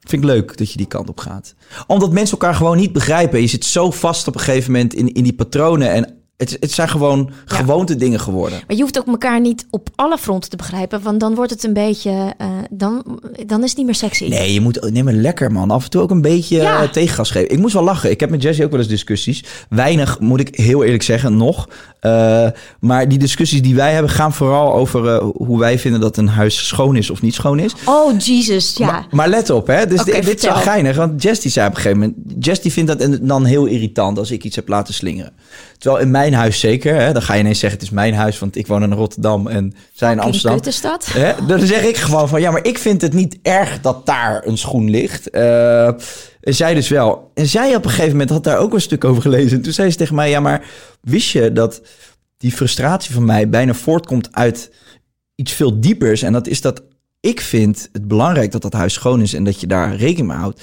Vind ik leuk dat je die kant op gaat. Omdat mensen elkaar gewoon niet begrijpen. Je zit zo vast op een gegeven moment in, in die patronen. En het, het zijn gewoon gewoonte dingen geworden. Maar je hoeft ook elkaar niet op alle fronten te begrijpen, want dan wordt het een beetje, eh, dan, dan is het niet meer sexy. Nee, je moet maar lekker man. Af en toe ook een beetje Ja. tegengas geven. Ik moest wel lachen. Ik heb met Jessie ook wel eens discussies. Weinig, moet ik heel eerlijk zeggen, nog. Eh, maar die discussies die wij hebben gaan vooral over eh, hoe wij vinden dat een huis schoon is of niet schoon is. Oh, Jesus, ja. Maar, maar let op, hè. Dus dit, dit is wel geinig. Want Jess die zei op een gegeven moment... Jess die vindt dat en dan heel irritant als ik iets heb laten slingeren. Terwijl in mijn huis zeker, hè. Dan ga je ineens zeggen het is mijn huis, want ik woon in Rotterdam en zij in Amsterdam. kut is dat. Hè? Dan zeg ik gewoon van, ja, maar ik vind het niet erg dat daar een schoen ligt. Eh, en zij dus wel. En zij op een gegeven moment had daar ook een stuk over gelezen. En toen zei ze tegen mij, ja, maar wist je dat die frustratie van mij bijna voortkomt uit iets veel diepers? En dat is dat ik vind het belangrijk dat dat huis schoon is en dat je daar rekening mee houdt.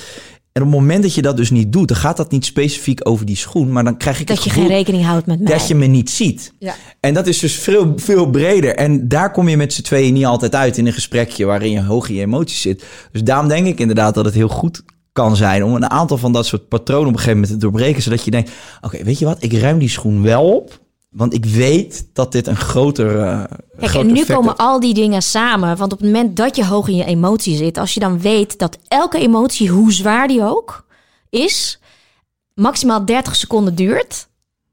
En op het moment dat je dat dus niet doet, dan gaat dat niet specifiek over die schoen, maar dan krijg ik Dat het je geen rekening houdt met mij. dat je me niet ziet. Ja. En dat is dus veel, veel breder. En daar kom je met z'n tweeën niet altijd uit in een gesprekje waarin je hoog in je emoties zit. Dus daarom denk ik inderdaad dat het heel goed kan zijn om een aantal van dat soort patronen op een gegeven moment te doorbreken. Zodat je denkt, oké, weet je wat, ik ruim die schoen wel op. Want ik weet dat dit een groter. eh Kijk, groter en nu komen heeft. al die dingen samen. Want op het moment dat je hoog in je emotie zit, als je dan weet dat elke emotie, hoe zwaar die ook is, maximaal 30 seconden duurt.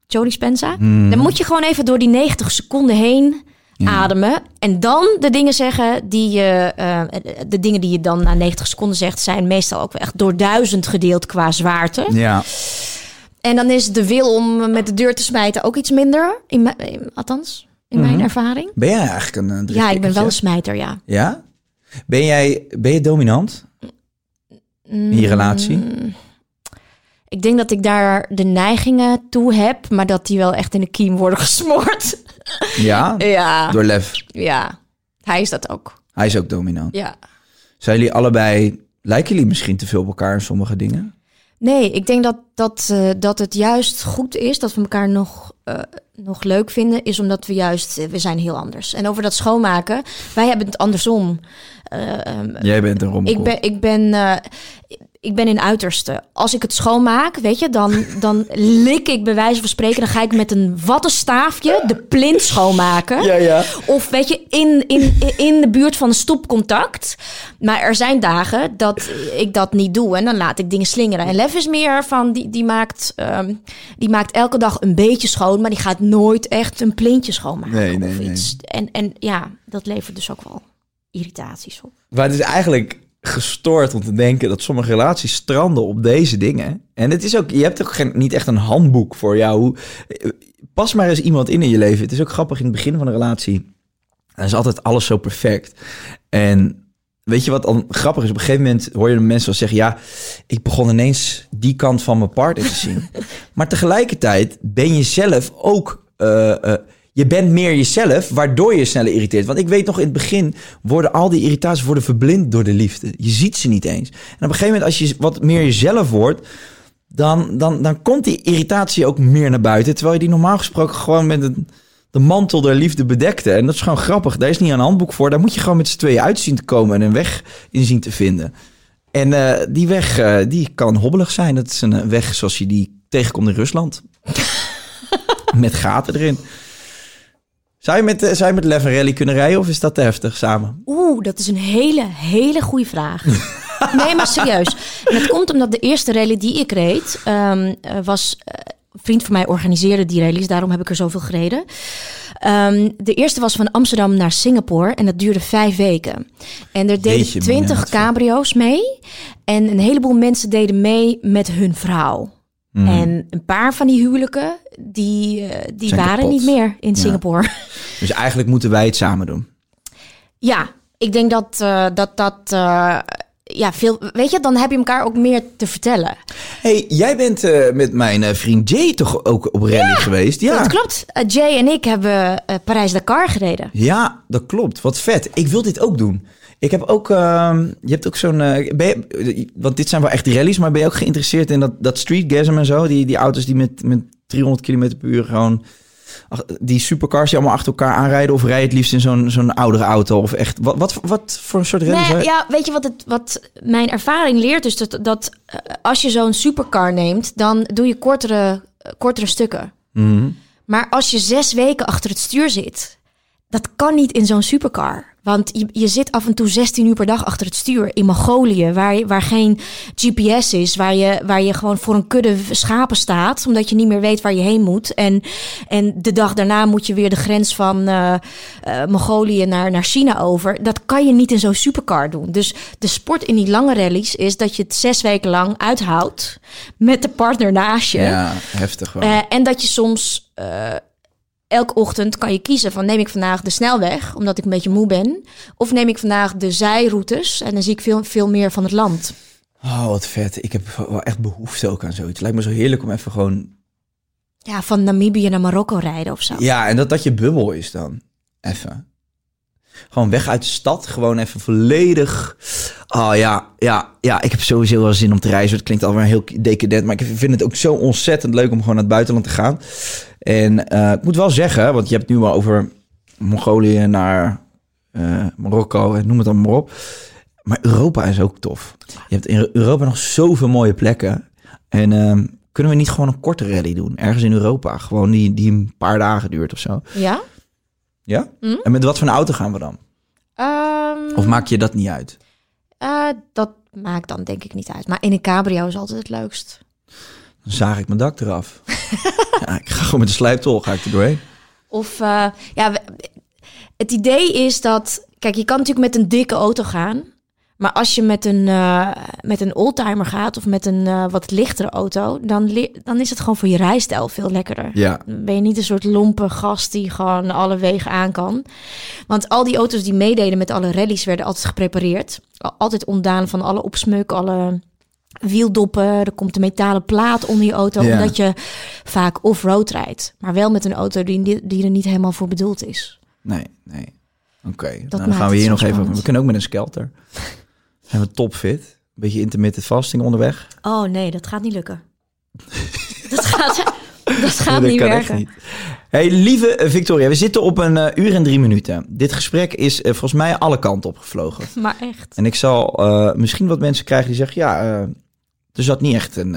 Jody Spenza. Hmm. Dan moet je gewoon even door die 90 seconden heen ademen. En dan de dingen zeggen die je. eh, de dingen die je dan na 90 seconden zegt, zijn meestal ook echt door duizend gedeeld qua zwaarte. Ja, En dan is de wil om met de deur te smijten ook iets minder. In mijn- in- althans, in mijn Mhm. ervaring. ben jij eigenlijk een. eh, Ja, ik ben wel een smijter, ja. Ja? Ben jij ben je dominant in je relatie? Mm, Ik denk dat ik daar de neigingen toe heb, maar dat die wel echt in de kiem worden gesmoord. Ja? Ja, Door Lef. ja. Hij is dat ook. Hij is ook dominant. Ja. Zijn jullie allebei. Lijken jullie misschien te veel op elkaar in sommige dingen? Nee, ik denk dat, dat, eh, dat het juist goed is dat we elkaar nog, eh, nog leuk vinden, is omdat we juist, eh, we zijn heel anders. En over dat schoonmaken, wij hebben het andersom. Eh, ehm, Jij bent een rommelkop. Ik ben, ik ben, ik ben in uiterste. Als ik het schoonmaak, weet je, dan, dan lik ik bij wijze van spreken. Dan ga ik met een wattenstaafje de plint schoonmaken. Ja, ja. Of weet je, in, in, in de buurt van een stopcontact. Maar er zijn dagen dat ik dat niet doe. En dan laat ik dingen slingeren. En Lef is meer van, die, die, maakt, ehm, die maakt elke dag een beetje schoon. Maar die gaat nooit echt een plintje schoonmaken. Nee, nee, of nee. iets. En, en ja, dat levert dus ook wel irritaties op. Maar het is eigenlijk gestoord om te denken dat sommige relaties stranden op deze dingen. En het is ook, je hebt ook geen, niet echt een handboek voor jou. Hoe- Pas maar eens iemand in in je leven. Het is ook grappig in het begin van een relatie. Dan is altijd alles zo perfect. En weet je wat dan grappig is? Op een gegeven moment hoor je mensen wel zeggen... ja, ik begon ineens die kant van mijn partner te zien. maar tegelijkertijd ben je zelf ook... eh, eh, je bent meer jezelf, waardoor je sneller irriteert. Want ik weet nog, in het begin worden al die irritaties worden verblind door de liefde. Je ziet ze niet eens. En op een gegeven moment, als je wat meer jezelf wordt... dan, dan, dan komt die irritatie ook meer naar buiten. Terwijl je die normaal gesproken gewoon met een, de mantel der liefde bedekte. En dat is gewoon grappig. Daar is niet een handboek voor. Daar moet je gewoon met z'n tweeën uitzien te komen en een weg in zien te vinden. En eh, die weg, eh, die kan hobbelig zijn. Dat is een weg zoals je die tegenkomt in Rusland. met gaten erin. Zou je met, eh, zou je met Rally kunnen rijden of is dat te heftig samen? Oeh, dat is een hele, hele goede vraag. nee, maar serieus. En dat komt omdat de eerste rally die ik reed, ehm, eh, was... eh, een vriend van mij organiseerde die rallies, daarom heb ik er zoveel gereden. Ehm, de eerste was van Amsterdam naar Singapore en dat duurde vijf weken. En er deden Jeetje, twintig wat vet. cabrio's mee. En een heleboel mensen deden mee met hun vrouw. Mhm. En een paar van die huwelijken, die, eh, die Zijn waren kapot. niet meer in Ja. Singapore. Dus eigenlijk moeten wij het samen doen. Ja, ik denk dat eh, dat, dat eh, ja, veel. Weet je, dan heb je elkaar ook meer te vertellen. hey, jij bent met mijn vriend Jay toch ook op rally geweest? Ja. Dat klopt. Jay en ik hebben Parijs-Dakar gereden. Ja, dat klopt. Wat vet. Ik wil dit ook doen. Ik heb ook, ehm, je hebt ook zo'n, want dit zijn wel echt rallies, maar ben je ook geïnteresseerd in dat, dat streetgasm en zo? Die, die auto's die met, met 300 km per uur gewoon, die supercars die allemaal achter elkaar aanrijden of rij het liefst in zo'n zo'n oudere auto of echt, wat, wat, wat voor een soort rallies? Nee, ja, weet je wat, het, wat mijn ervaring leert? Dus dat, dat eh, als je zo'n supercar neemt, dan doe je kortere, eh, kortere stukken. Mhm. Maar als je zes weken achter het stuur zit, dat kan niet in zo'n supercar. Want je, je zit af en toe 16 uur per dag achter het stuur in Mongolië, waar, waar geen GPS is, waar je, waar je gewoon voor een kudde schapen staat, omdat je niet meer weet waar je heen moet. En, en de dag daarna moet je weer de grens van eh, eh, Mongolië naar, naar China over. Dat kan je niet in zo'n supercar doen. Dus de sport in die lange rallies is dat je het zes weken lang uithoudt met de partner naast je. Ja, heftig wel. Eh, en dat je soms elke ochtend kan je kiezen van neem ik vandaag de snelweg, omdat ik een beetje moe ben. Of neem ik vandaag de zijroutes en dan zie ik veel, veel meer van het land. Oh, wat vet. Ik heb wel echt behoefte ook aan zoiets. Het lijkt me zo heerlijk om even gewoon Ja, van Namibië naar Marokko rijden of zo. Ja, en dat dat je bubbel is dan. Even. Gewoon weg uit de stad. Gewoon even volledig. Oh ja, ja, ja. Ik heb sowieso wel zin om te reizen. Het klinkt alweer heel decadent. Maar ik vind het ook zo ontzettend leuk om gewoon naar het buitenland te gaan. En eh, ik moet wel zeggen, want je hebt nu wel over Mongolië naar eh, Marokko en noem het dan maar op. Maar Europa is ook tof. Je hebt in Europa nog zoveel mooie plekken. En ehm, Kunnen we niet gewoon een korte rally doen? Ergens in Europa. Gewoon die, die een paar dagen duurt of zo. Ja? Ja? Hm? En met wat voor een auto gaan we dan? Ehm, Of maak je dat niet uit? eh, dat maakt dan denk ik niet uit. Maar in een cabrio is altijd het leukst. Dan zaag ik mijn dak eraf. ja, ik ga gewoon met de slijptol, ga ik er doorheen. Of eh, ja, het idee is dat. Kijk, je kan natuurlijk met een dikke auto gaan. Maar als je met een, eh, met een oldtimer gaat of met een eh, wat lichtere auto, dan, dan is het gewoon voor je rijstijl veel lekkerder. Ja, Dan ben je niet een soort lompe gast die gewoon alle wegen aan kan. Want al die auto's die meededen met alle rallies werden altijd geprepareerd. Al- Altijd ontdaan van alle opsmuk, alle wieldoppen. Er komt een metalen plaat onder je auto, Ja. omdat je vaak off-road rijdt. Maar wel met een auto die, die er niet helemaal voor bedoeld is. nee, nee. Oké, nou, dan gaan we hier nog even... We kunnen ook met een skelter. Zijn we topfit. Een beetje intermittent fasting onderweg. Oh nee, dat gaat niet lukken. dat gaat, dat gaat Dat niet kan echt werken. niet. Hey, lieve eh, Victoria, we zitten op een eh, uur en drie minuten. Dit gesprek is eh, volgens mij alle kanten opgevlogen. Maar echt. En ik zal misschien wat mensen krijgen die zeggen... ja, er zat niet echt een,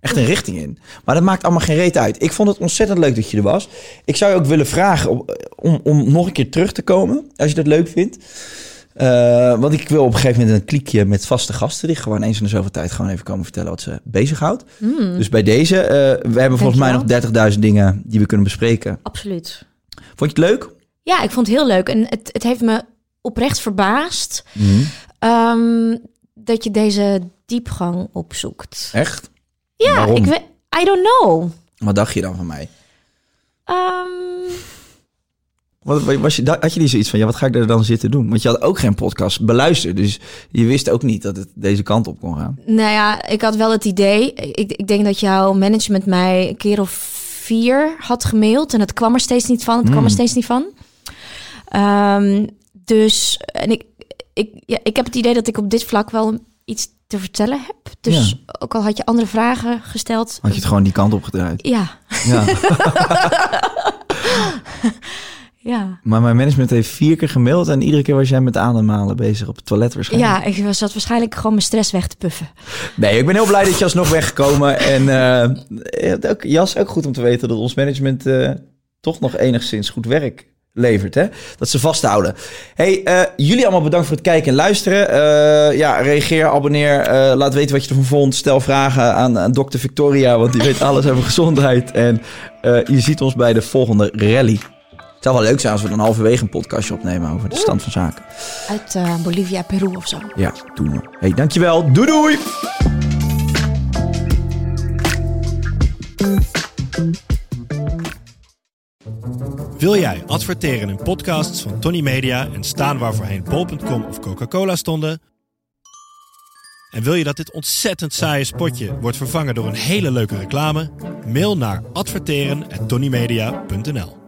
echt een richting in. Maar dat maakt allemaal geen reet uit. Ik vond het ontzettend leuk dat je er was. Ik zou je ook willen vragen om, om nog een keer terug te komen... als je dat leuk vindt. Eh, want ik wil op een gegeven moment een kliekje met vaste gasten... die gewoon eens in de zoveel tijd gewoon even komen vertellen... wat ze bezighoudt. Mm, Dus bij deze, eh, we hebben volgens mij nog Dankjewel. 30.000 dingen die we kunnen bespreken. absoluut. Vond je het leuk? Ja, ik vond het heel leuk. En het, het heeft me oprecht verbaasd Mhm. ehm, dat je deze diepgang opzoekt. Echt? Ja, Waarom? ik weet. I don't know. Wat dacht je dan van mij? Ehm, Wat, was je, had je niet zoiets van, ja, wat ga ik er dan zitten doen? Want je had ook geen podcast beluisterd. Dus je wist ook niet dat het deze kant op kon gaan. nou ja, ik had wel het idee. Ik, ik denk dat jouw management mij een keer of vier had gemaild. En het kwam er steeds niet van. Het kwam er Mm. steeds niet van. Ehm, dus en ik, ik, ja, ik heb het idee dat ik op dit vlak wel iets te vertellen heb. Dus ook al had je andere vragen gesteld. Had je het gewoon die kant op gedraaid. Ja, Ja. ja. maar mijn management heeft vier keer gemaild. En iedere keer was jij met ademhalen bezig op het toilet waarschijnlijk. Ja, ik was zat waarschijnlijk gewoon mijn stress weg te puffen. Nee, ik ben heel blij dat je alsnog weggekomen. En eh, ook, Jas, ook goed om te weten dat ons management eh, toch nog enigszins goed werk levert. Hè? Dat ze vasthouden. Hey, eh, jullie allemaal bedankt voor het kijken en luisteren. Ja, reageer, abonneer. laat weten wat je ervan vond. Stel vragen aan, aan dokter Victoria, want die weet alles over gezondheid. En je ziet ons bij de volgende rally. Het zou wel leuk zijn als we dan halverwege een podcastje opnemen over de stand van zaken. Uit eh, Bolivia, Peru of zo. Ja, doen we. Hey, dankjewel. Doei doei! Wil jij adverteren in podcasts van Tony Media en staan waar voorheen bol.com of Coca-Cola stonden? En wil je dat dit ontzettend saaie spotje wordt vervangen door een hele leuke reclame? Mail naar adverteren@tonymedia.nl.